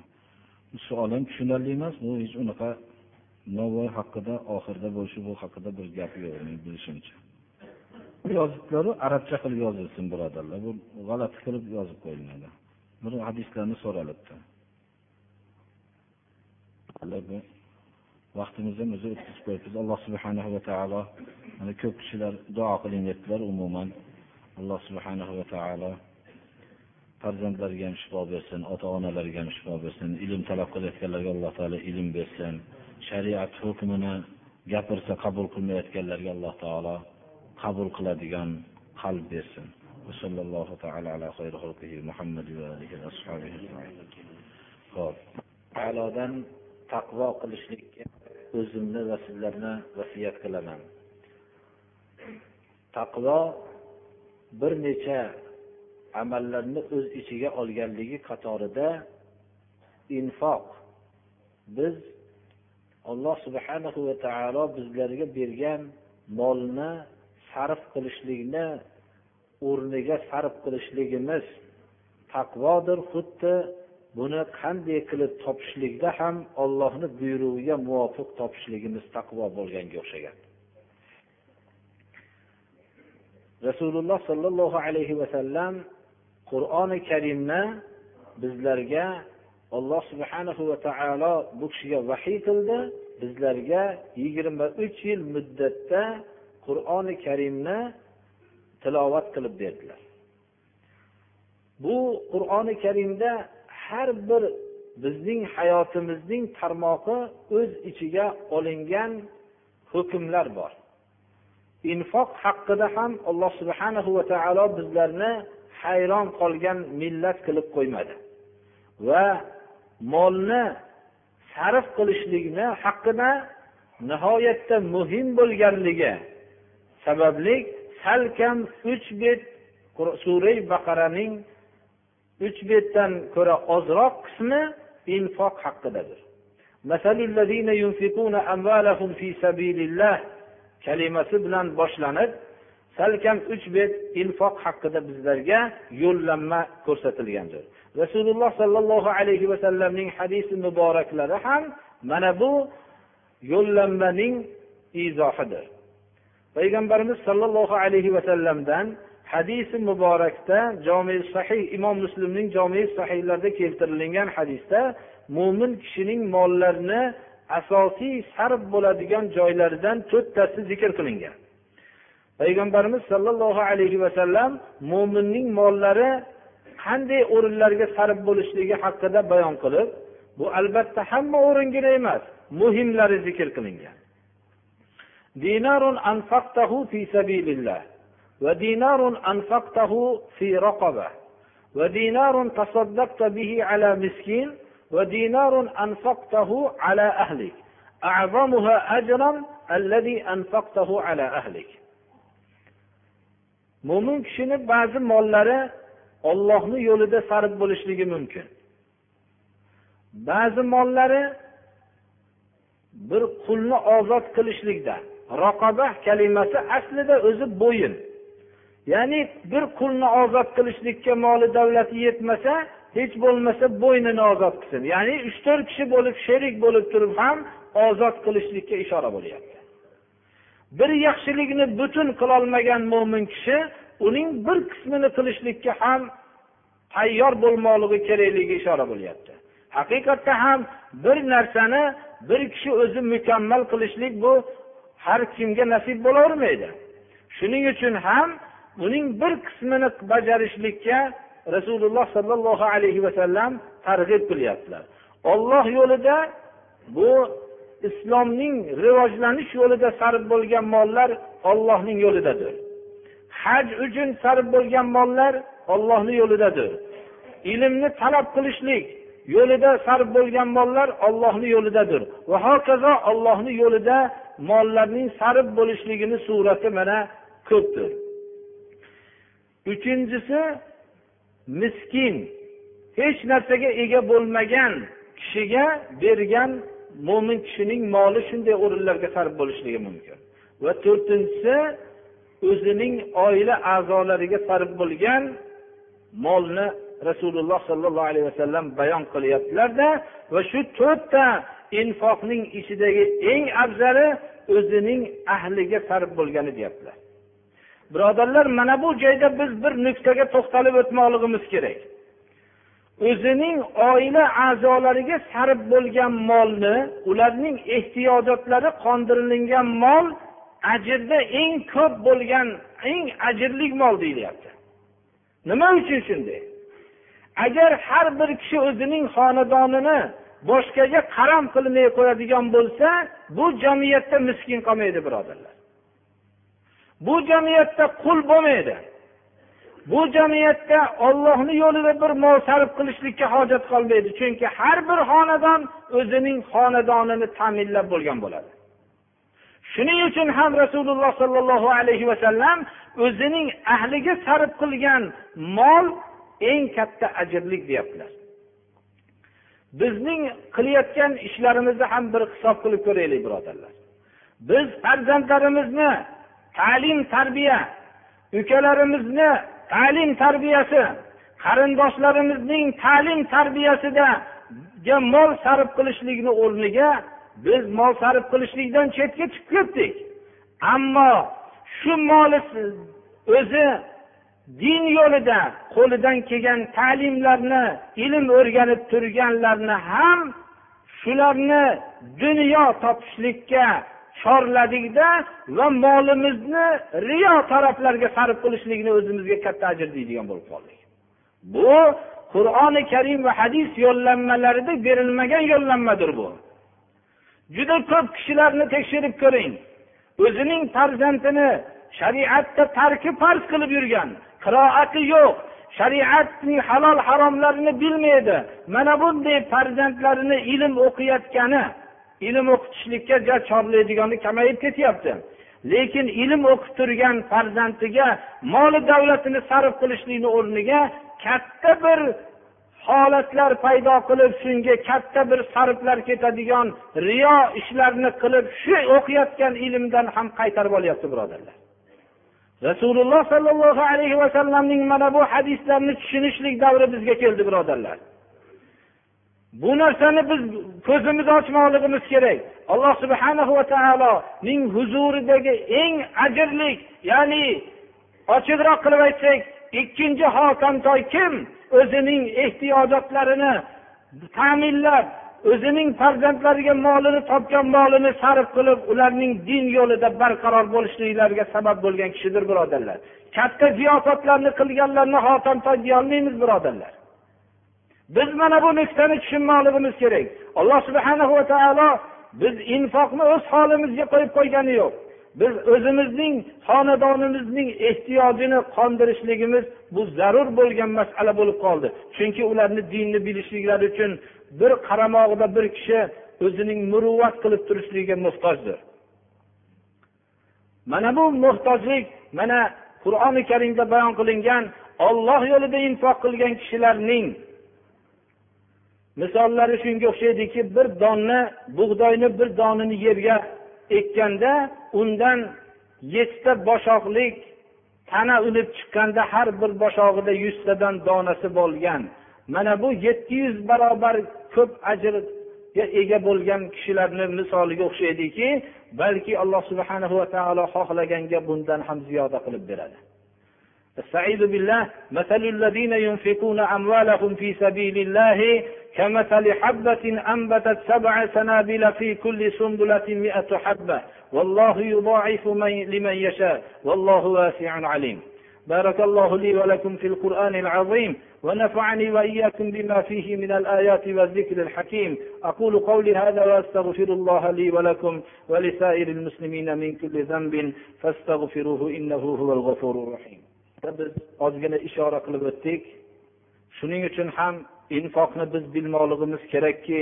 Savol ham tushunarli emas bu hech unaqa novvoy haqida oxirida bo'lishi bu haqida bir gap yo'q men bilishimcha. Yozibdilaru arabcha qilib yozilsin birodarlar. Bu g'alati qilib yozib qo'yiladi bir hadislarni so'ralibdi. Vaqtimizni ham o'zi o'tkazib qo'yibmiz alloh subhanahu va taolo mana ko'p kishilar duo qiling debdilar umuman. Alloh subhanahu va taolo farzandlariga ham shifo bersin ota onalarga ham shifo bersin ilm talab qilayotganlarga alloh taolo ilm bersin. shariat hukmini gapirsa qabul qilmayotganlarga alloh taolo qabul qiladigan qalb bersin. Vasallallohu taala muhammad va taqvo qilishlikka o'zimni va sizlarni vasiyat qilaman. Taqvo bir necha amallarni o'z ichiga olganligi qatorida infoq biz alloh subhanahu va taolo bizlarga bergan molni sarf qilishlikni o'rniga sarf qilishligimiz taqvodir xuddi buni qanday qilib topishlikda ham ollohni buyrug'iga muvofiq topishligimiz taqvo bo'lganga o'xshagan. Rasululloh sollallohu alayhi vasallam qur'oni karimni bizlarga alloh subhanahu va taolo bu kishiga vahiy qildi. Bizlarga yigirma uch yil muddatda qur'oni karimni tilovat qilib berdilar. Bu qur'oni karimda har bir bizning hayotimizning tarmog'i o'z ichiga olingan hukmlar bor. Infoq haqida ham alloh subhanahu va taolo bizlarni hayron qolgan millat qilib qo'ymadi. Va molni sarf qilishlikni haqqini nihoyatda muhim bo'lganligi sababli salkam uch bet suray baqaraning uch betdan ko'ra ozroq qismi infoq haqidadir kalimasi bilan boshlanib salkam uch bet infoq haqida bizlarga yo'llanma ko'rsatilgandir. Rasululloh sollallohu alayhi vasallamning hadisi muboraklari ham mana bu yo'llanmaning izohidir. Payg'ambarimiz sollallohu alayhi vasallamdan hadisi muborakda jomi sahih imom muslimning jomi sahiylarida keltirilgan hadisda mo'min kishining mollarini asosiy sarf bo'ladigan joylaridan to'rttasi zikr qilingan. Payg'ambarimiz sollallohu alayhi vasallam mo'minning mollari qanday o'rinlarga sarf bo'lishligi haqida bayon qilib bu albatta hamma o'ringina emas muhimlari zikr qilingan. Dinarun anfaqtahu fi sabilillah va dinarun anfaqtahu fi raqaba va dinarun tasaddaqta bihi ala miskin va dinarun anfaqtahu ala ahlik a'zamuha ajran allazi mo'min kishini ba'zi mollari ollohni yo'lida sarf bo'lishligi mumkin. Ba'zi mollari bir qulni ozod qilishlikda raqoba kalimasi aslida o'zi bo'yin. Ya'ni bir qulni ozod qilishlikka moli davlati yetmasa hech bo'lmasa bo'ynini ozod qilsin. Ya'ni uch to'rt kishi bo'lib sherik bo'lib turib ham ozod qilishlikka ishora bo'lyapti. Bir yaxshilikni butun qilolmagan mo'min kishi uning bir qismini qilishlikka ham tayyor bo'lmoqligi kerakligiga ishora bo'lyapti. Haqiqatda ham bir narsani bir kishi o'zi mukammal qilishlik bu har kimga nasib bo'lavermaydi. Shuning uchun ham uning bir qismini bajarishlikka rasululloh sollallohu alayhi vasallam targ'ib qilyaptilar. Olloh yo'lida bu islomning rivojlanish yo'lida sarf bo'lgan mollar ollohning yo'lidadir. Haj uchun sarf bo'lgan mollar ollohni yo'lidadir. Ilmni talab qilishlik yo'lida sarf bo'lgan mollar ollohni yo'lidadir. Va hokazo ollohni yo'lida mollarning sarf bo'lishligini surati mana ko'pdir. Uchinchisi miskin hech narsaga ega bo'lmagan kishiga bergan mo'min kishining moli shunday o'rinlarga sarf bo'lishligi mumkin. Va to'rtinchisi o'zining oila a'zolariga sarf bo'lgan molni rasululloh sollallohu alayhi vasallam bayon qilyaptilarda va shu to'rtta infoqning ichidagi eng afzali o'zining ahliga sarf bo'lgani deyaptilar. Birodarlar mana bu joyda biz bir nuqtaga to'xtalib o'tmoqligimiz kerak. O'zining oila a'zolariga sarf bo'lgan molni ularning ehtiyojotlari qondirilgan mol ajrda eng ko'p bo'lgan eng ajrli mol deyilyapti. Nima uchun shunday? Agar har bir kishi o'zining xonadonini boshqaga qaram qilmay qo'yadigan bo'lsa bu jamiyatda miskin qolmaydi birodarlar. Bu jamiyatda qul bo'lmaydi. Bu jamiyatda ollohni yo'lida bir mol sarf qilishlikka hojat qolmaydi chunki har bir xonadon o'zining xonadonini ta'minlab bo'lgan bo'ladi. Shuning uchun ham rasululloh sollallohu alayhi vasallam o'zining ahliga sarf qilgan mol eng katta ajrlik deyaptilar. Bizning qilayotgan ishlarimizni ham bir hisob qilib ko'raylik birodarlar. Biz farzandlarimizni ta'lim tarbiya ukalarimizni ta'lim tarbiyasi qarindoshlarimizning ta'lim tarbiyasida mol sarf qilishlikni o'rniga biz mol sarf qilishlikdan chetga chiqib ketdik. Ammo shu moli o'zi din yo'lida qo'lidan kelgan ta'limlarni ilm o'rganib turganlarni ham shularni dunyo topishlikka chorladikda va molimizni riyo taraflarga sarf qilishlikni o'zimizga katta ajr deydigan bo'lib qoldik. Bu qur'oni karim va hadis yo'llanmalarida berilmagan yo'llanmadir bu. Juda ko'p kishilarni tekshirib ko'ring. O'zining farzandini shariatda tarki farz qilib yurgan qiroati yo'q shariatning halol haromlarini bilmaydi. Mana bunday farzandlarini ilm o'qiyotgani ilm o'qitishlikka chorlaydigani kamayib ketyapti. Lekin ilm o'qib turgan farzandiga moli davlatini sarf qilishlikni o'rniga katta bir holatlar paydo qilib shunga katta bir sarflar ketadigan riyo ishlarni qilib shu o'qiyotgan ilmdan ham qaytarib olyapti birodarlar. Rasululloh sollallohu alayhi vasallamning mana bu hadislarni tushunishlik davri bizga keldi birodarlar. Bu narsani biz ko'zimizni ochmoqligimiz kerak. Alloh subhanahu va taoloning huzuridagi eng ajrlik ya'ni ochiqroq qilib aytsak ikkinchi hokamtoy kim? O'zining ehtiyojotlarini ta'minlab o'zining farzandlariga molini topgan molini sarf qilib ularning din yo'lida barqaror bo'lishliklariga sabab bo'lgan kishidir birodarlar. Katta ziyofatlarni qilganlarni hotamtoy deyolmaymiz birodarlar. Biz mana bu nuqtani tushunmoqligimiz kerak. Alloh subhana va taolo biz infoqni o'z holimizga qo'yib qo'ygani yo'q. Biz o'zimizning xonadonimizning ehtiyojini qondirishligimiz bu zarur bo'lgan masala bo'lib qoldi. Chunki ularni dinni bilishliklari uchun bir qaramog'ida bir kishi o'zining muruvvat qilib turishligiga muhtojdir. Mana bu muhtojlik mana qur'oni karimda bayon qilingan olloh yo'lida infoq qilgan kishilarning misollari shunga o'xshaydiki bir donna bug'doyni bir donini yerga ekkanda undan yettita boshoqlik tana unib chiqqanda har bir boshog'ida yuztadan donasi bo'lgan mana bu yetti yuz barobar ko'p ajrga ega bo'lgan kishilarni misoliga o'xshaydiki balki alloh subhanahu va taolo xohlaganga bundan ham ziyoda qilib beradi استعيذ بالله مثل الذين ينفقون أموالهم في سبيل الله كمثل حبة أنبتت سبع سنابل في كل سنبلة مئة حبة. والله يضاعف من لمن يشاء. والله واسع عليم. بارك الله لي ولكم في القرآن العظيم ونفعني وإياكم بما فيه من الآيات والذكر الحكيم. أقول قولي هذا وأستغفر الله لي ولكم ولسائر المسلمين من كل ذنب فاستغفروه إنه هو الغفور الرحيم. Biz ozgina ishora qilib o'tdik. Shuning infoqni biz bilmoqligimiz kerakki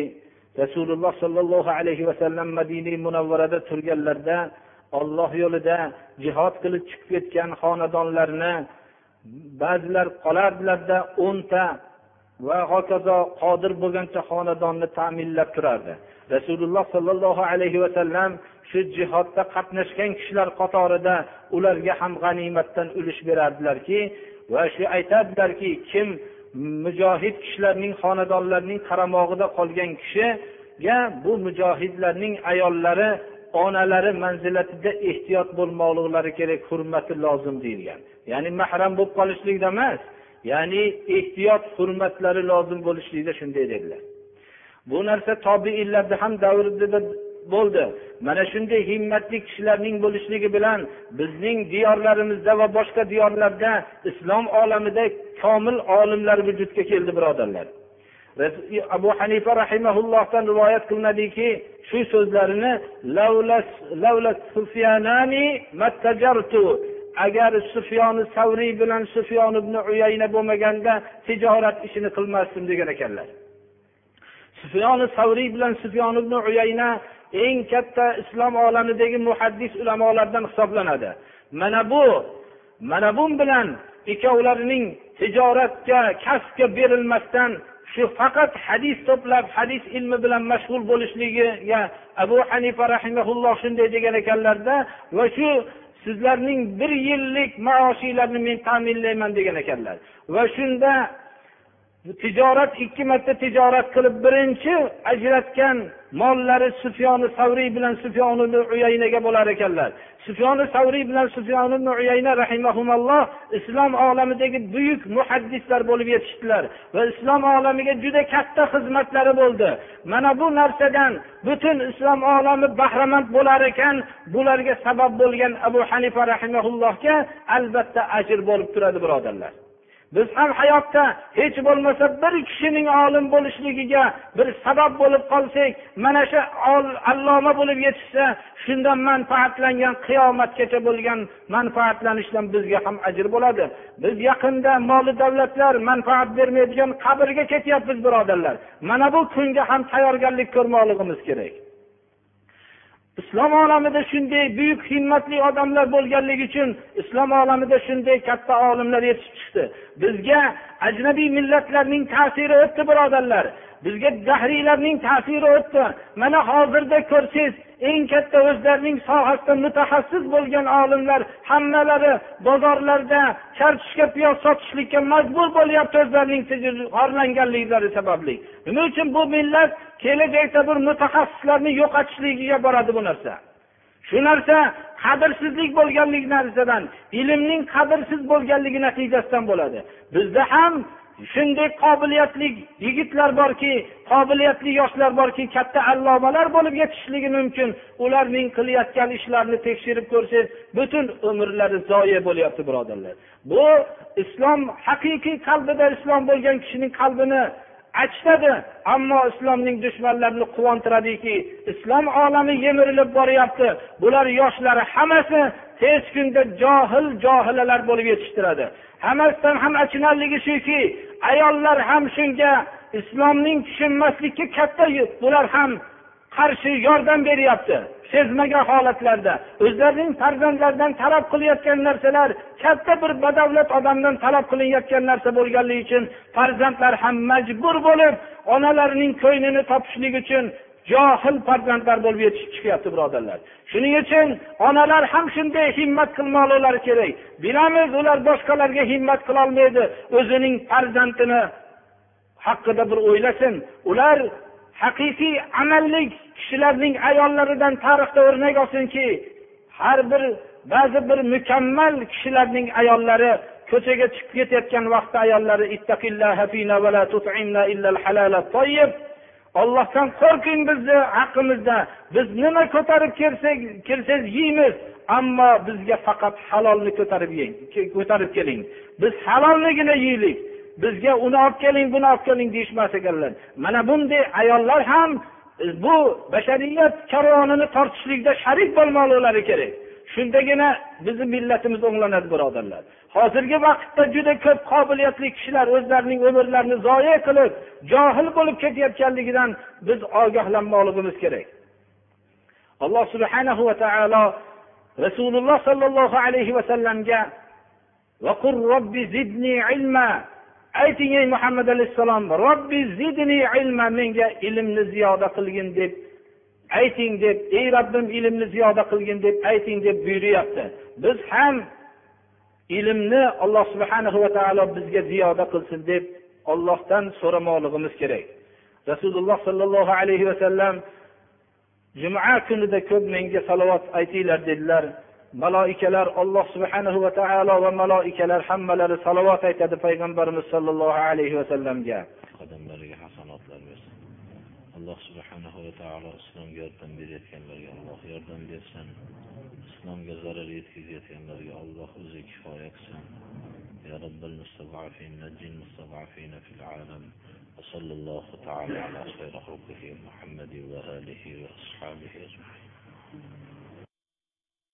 rasululloh sollallohu alayhi vasallam madina munavvarada turganlarida olloh yo'lida jihod qilib chiqib ketgan xonadonlarni ba'zilar qolardilarda o'nta va hokazo qodir bo'lgancha xonadonni ta'minlab turardi. Rasululloh sollallohu alayhi vasallam shu jihodda qatnashgan kishilar qatorida ularga ham g'animatdan ulush berardilarki va shu aytardilarki kim mujohid kishilarning xonadonlarining qaramog'ida qolgan kishiga bu mujohidlarning ayollari onalari manzilatida ehtiyot bo'lmoqliklari kerak hurmati lozim deyilgan. Ya'ni mahram bo'lib qolishlikda emas ya'ni ehtiyot hurmatlari lozim bo'lishlikda shunday dedilar. Bu narsa tobiinlarda ham davrida bo'ldi. Mana shunday himmatli kishilarning bo'lishligi bilan bizning diyorlarimizda va boshqa diyorlarda islom olamida komil olimlar vujudga keldi birodarlar. Abu hanifa rahimaullohdan rivoyat qilinadiki shu so'zlarini agar sufyoni savriy bilan sufyon ibn uyayna bo'lmaganda tijorat ishini qilmasdim degan ekanlar. Sufyoni savriy bilan sufyon ibn uyayna eng katta islom olamidagi muhaddis ulamolardan hisoblanadi. Mana bu mana bu bilan ikkovlarining tijoratga kasbga berilmasdan shu faqat hadis to'plab hadis ilmi bilan mashg'ul bo'lishligiga abu hanifa rahimaulloh shunday degan ekanlarda va shu sizlarning bir yillik maoshinglarni men ta'minlayman degan ekanlar. Va shunda tijorat ikki marta tijorat qilib birinchi ajratgan mollari sufyoni savriy bilan sufyoni uyaynaga bo'lar ekanlar. Sufyoni savriy bilan sufyoni uyayna rahimahumalloh islom olamidagi buyuk muhaddislar bo'lib yetishdilar va islom olamiga juda katta xizmatlari bo'ldi. Mana bu narsadan butun islom olami bahramand bo'lar ekan. Bularga sabab bo'lgan abu hanifa rahimaullohga albatta ajr bo'lib turadi birodarlar. Biz ham hayotda hech bo'lmasa bir kishining olim bo'lishligiga bir sabab bo'lib qolsak mana shu alloma bo'lib yetishsa shundan manfaatlangan qiyomatgacha bo'lgan manfaatlanishdan bizga ham ajr bo'ladi. Biz yaqinda moli davlatlar manfaat bermaydigan qabrga ketyapmiz birodarlar. Mana bu kunga ham tayyorgarlik ko'rmoqligimiz kerak. Islom olamida shunday buyuk himmatli odamlar bo'lganligi uchun islom olamida shunday katta olimlar yetishib chiqdi. Bizga ajnabiy millatlarning ta'siri o'tdi birodarlar. Bizga dahriylarning ta'siri o'tdi. Mana hozirda ko'rsangiz eng katta o'zlarining sohasida mutaxassis bo'lgan olimlar hammalari bozorlarda kartoshka piyoz sotishlikka majbur bo'lyapti o'zlarining xorlanganliklari sababli. Nima uchun bu millat kelajakda bir mutaxassislarni yo'qotishligiga boradi bu narsa? Shu narsa qadrsizlik bo'lganligi narsadan ilmning qadrsiz bo'lganligi natijasidan bo'ladi. Bizda ham shunday qobiliyatli yigitlar borki qobiliyatli yoshlar borki katta allomalar bo'lib yetishishligi mumkin. Ularning qilayotgan ishlarini tekshirib ko'rsangiz butun umrlari zoye bo'lyapti birodarlar. Bu islom haqiqiy qalbida islom bo'lgan kishining qalbini achitadi ammo islomning dushmanlarini quvontiradiki islom olami yemirilib boryapti. Bular yoshlari hammasi tez kunda johil johilalar bo'lib yetishtiradi. Hammasidan ham achinarligi shuki ayollar ham shunga islomning tushunmaslikka katta bular ham qarshi yordam beryapti. Sezmagan holatlarda o'zlarining farzandlaridan talab qilayotgan narsalar katta bir badavlat odamdan talab qilinayotgan narsa bo'lganligi uchun farzandlar ham majbur bo'lib onalarining ko'nglini topishlik uchun johil farzandlar bo'lib yetishib chiqyapti birodarlar. Shuning uchun onalar ham shunday himmat qilmoqlilari kerak. Bilamiz ular boshqalarga himmat qilolmaydi o'zining farzandini haqida bir o'ylasin. Ular haqiqiy amallik kishilarning ayollaridan tarixda o'rnak olsinki har bir ba'zi bir mukammal kishilarning ayollari ko'chaga chiqib ketayotgan vaqtda ayollari ollohdan qo'rqing bizni haqimizda biz nima ko'tarib kelsak kelsangiz yeymiz. Ammo bizga faqat halolni ko'tarib yeng ko'tarib keling. Biz halolligini yeylik. Bizga uni olib keling buni olib keling deyishmas ekanlar. Mana bunday ayollar ham e, bu bashariyat karvonini tortishlikda sharik bo'lmoqlari kerak. Shundagina bizni millatimiz o'nglanadi birodarlar. Hozirgi vaqtda juda ko'p qobiliyatli kishilar o'zlarining umrlarini zoya qilib johil bo'lib ketayotganligidan biz ogohlanmoqligimiz kerak. Alloh subhanahu va taolo rasululloh sollallohu alayhi vasallamga ayting ey muhammad alayhissalom robbi zidni ilma menga ilmni ziyoda qilgin deb ayting deb ey robbim ilmni ziyoda qilgin deb ayting deb buyuryapti. Biz ham ilmni alloh subhanahu va taolo bizga ziyoda qilsin deb ollohdan so'ramoqligimiz kerak. Rasululloh sollallohu alayhi vasallam juma kunida ko'p menga salovat aytinglar dedilar. Maloikalar alloh subhanahu va taolo va maloikalar hammalari salovat aytadi payg'ambarimiz sollallohu alayhi vasallamga qadamlariga hasanotlar bersin. Alloh subhanahu va taolo islomga yordam berayotganlarga alloh yordam bersin. islomga zarar yetkazayotganlarga alloh o'zi kifoya qilsin يا رب المستضعفين نجي المستضعفين في العالم وصلى الله تعالى على خير خلقه محمد وآله وأصحابه أجمعين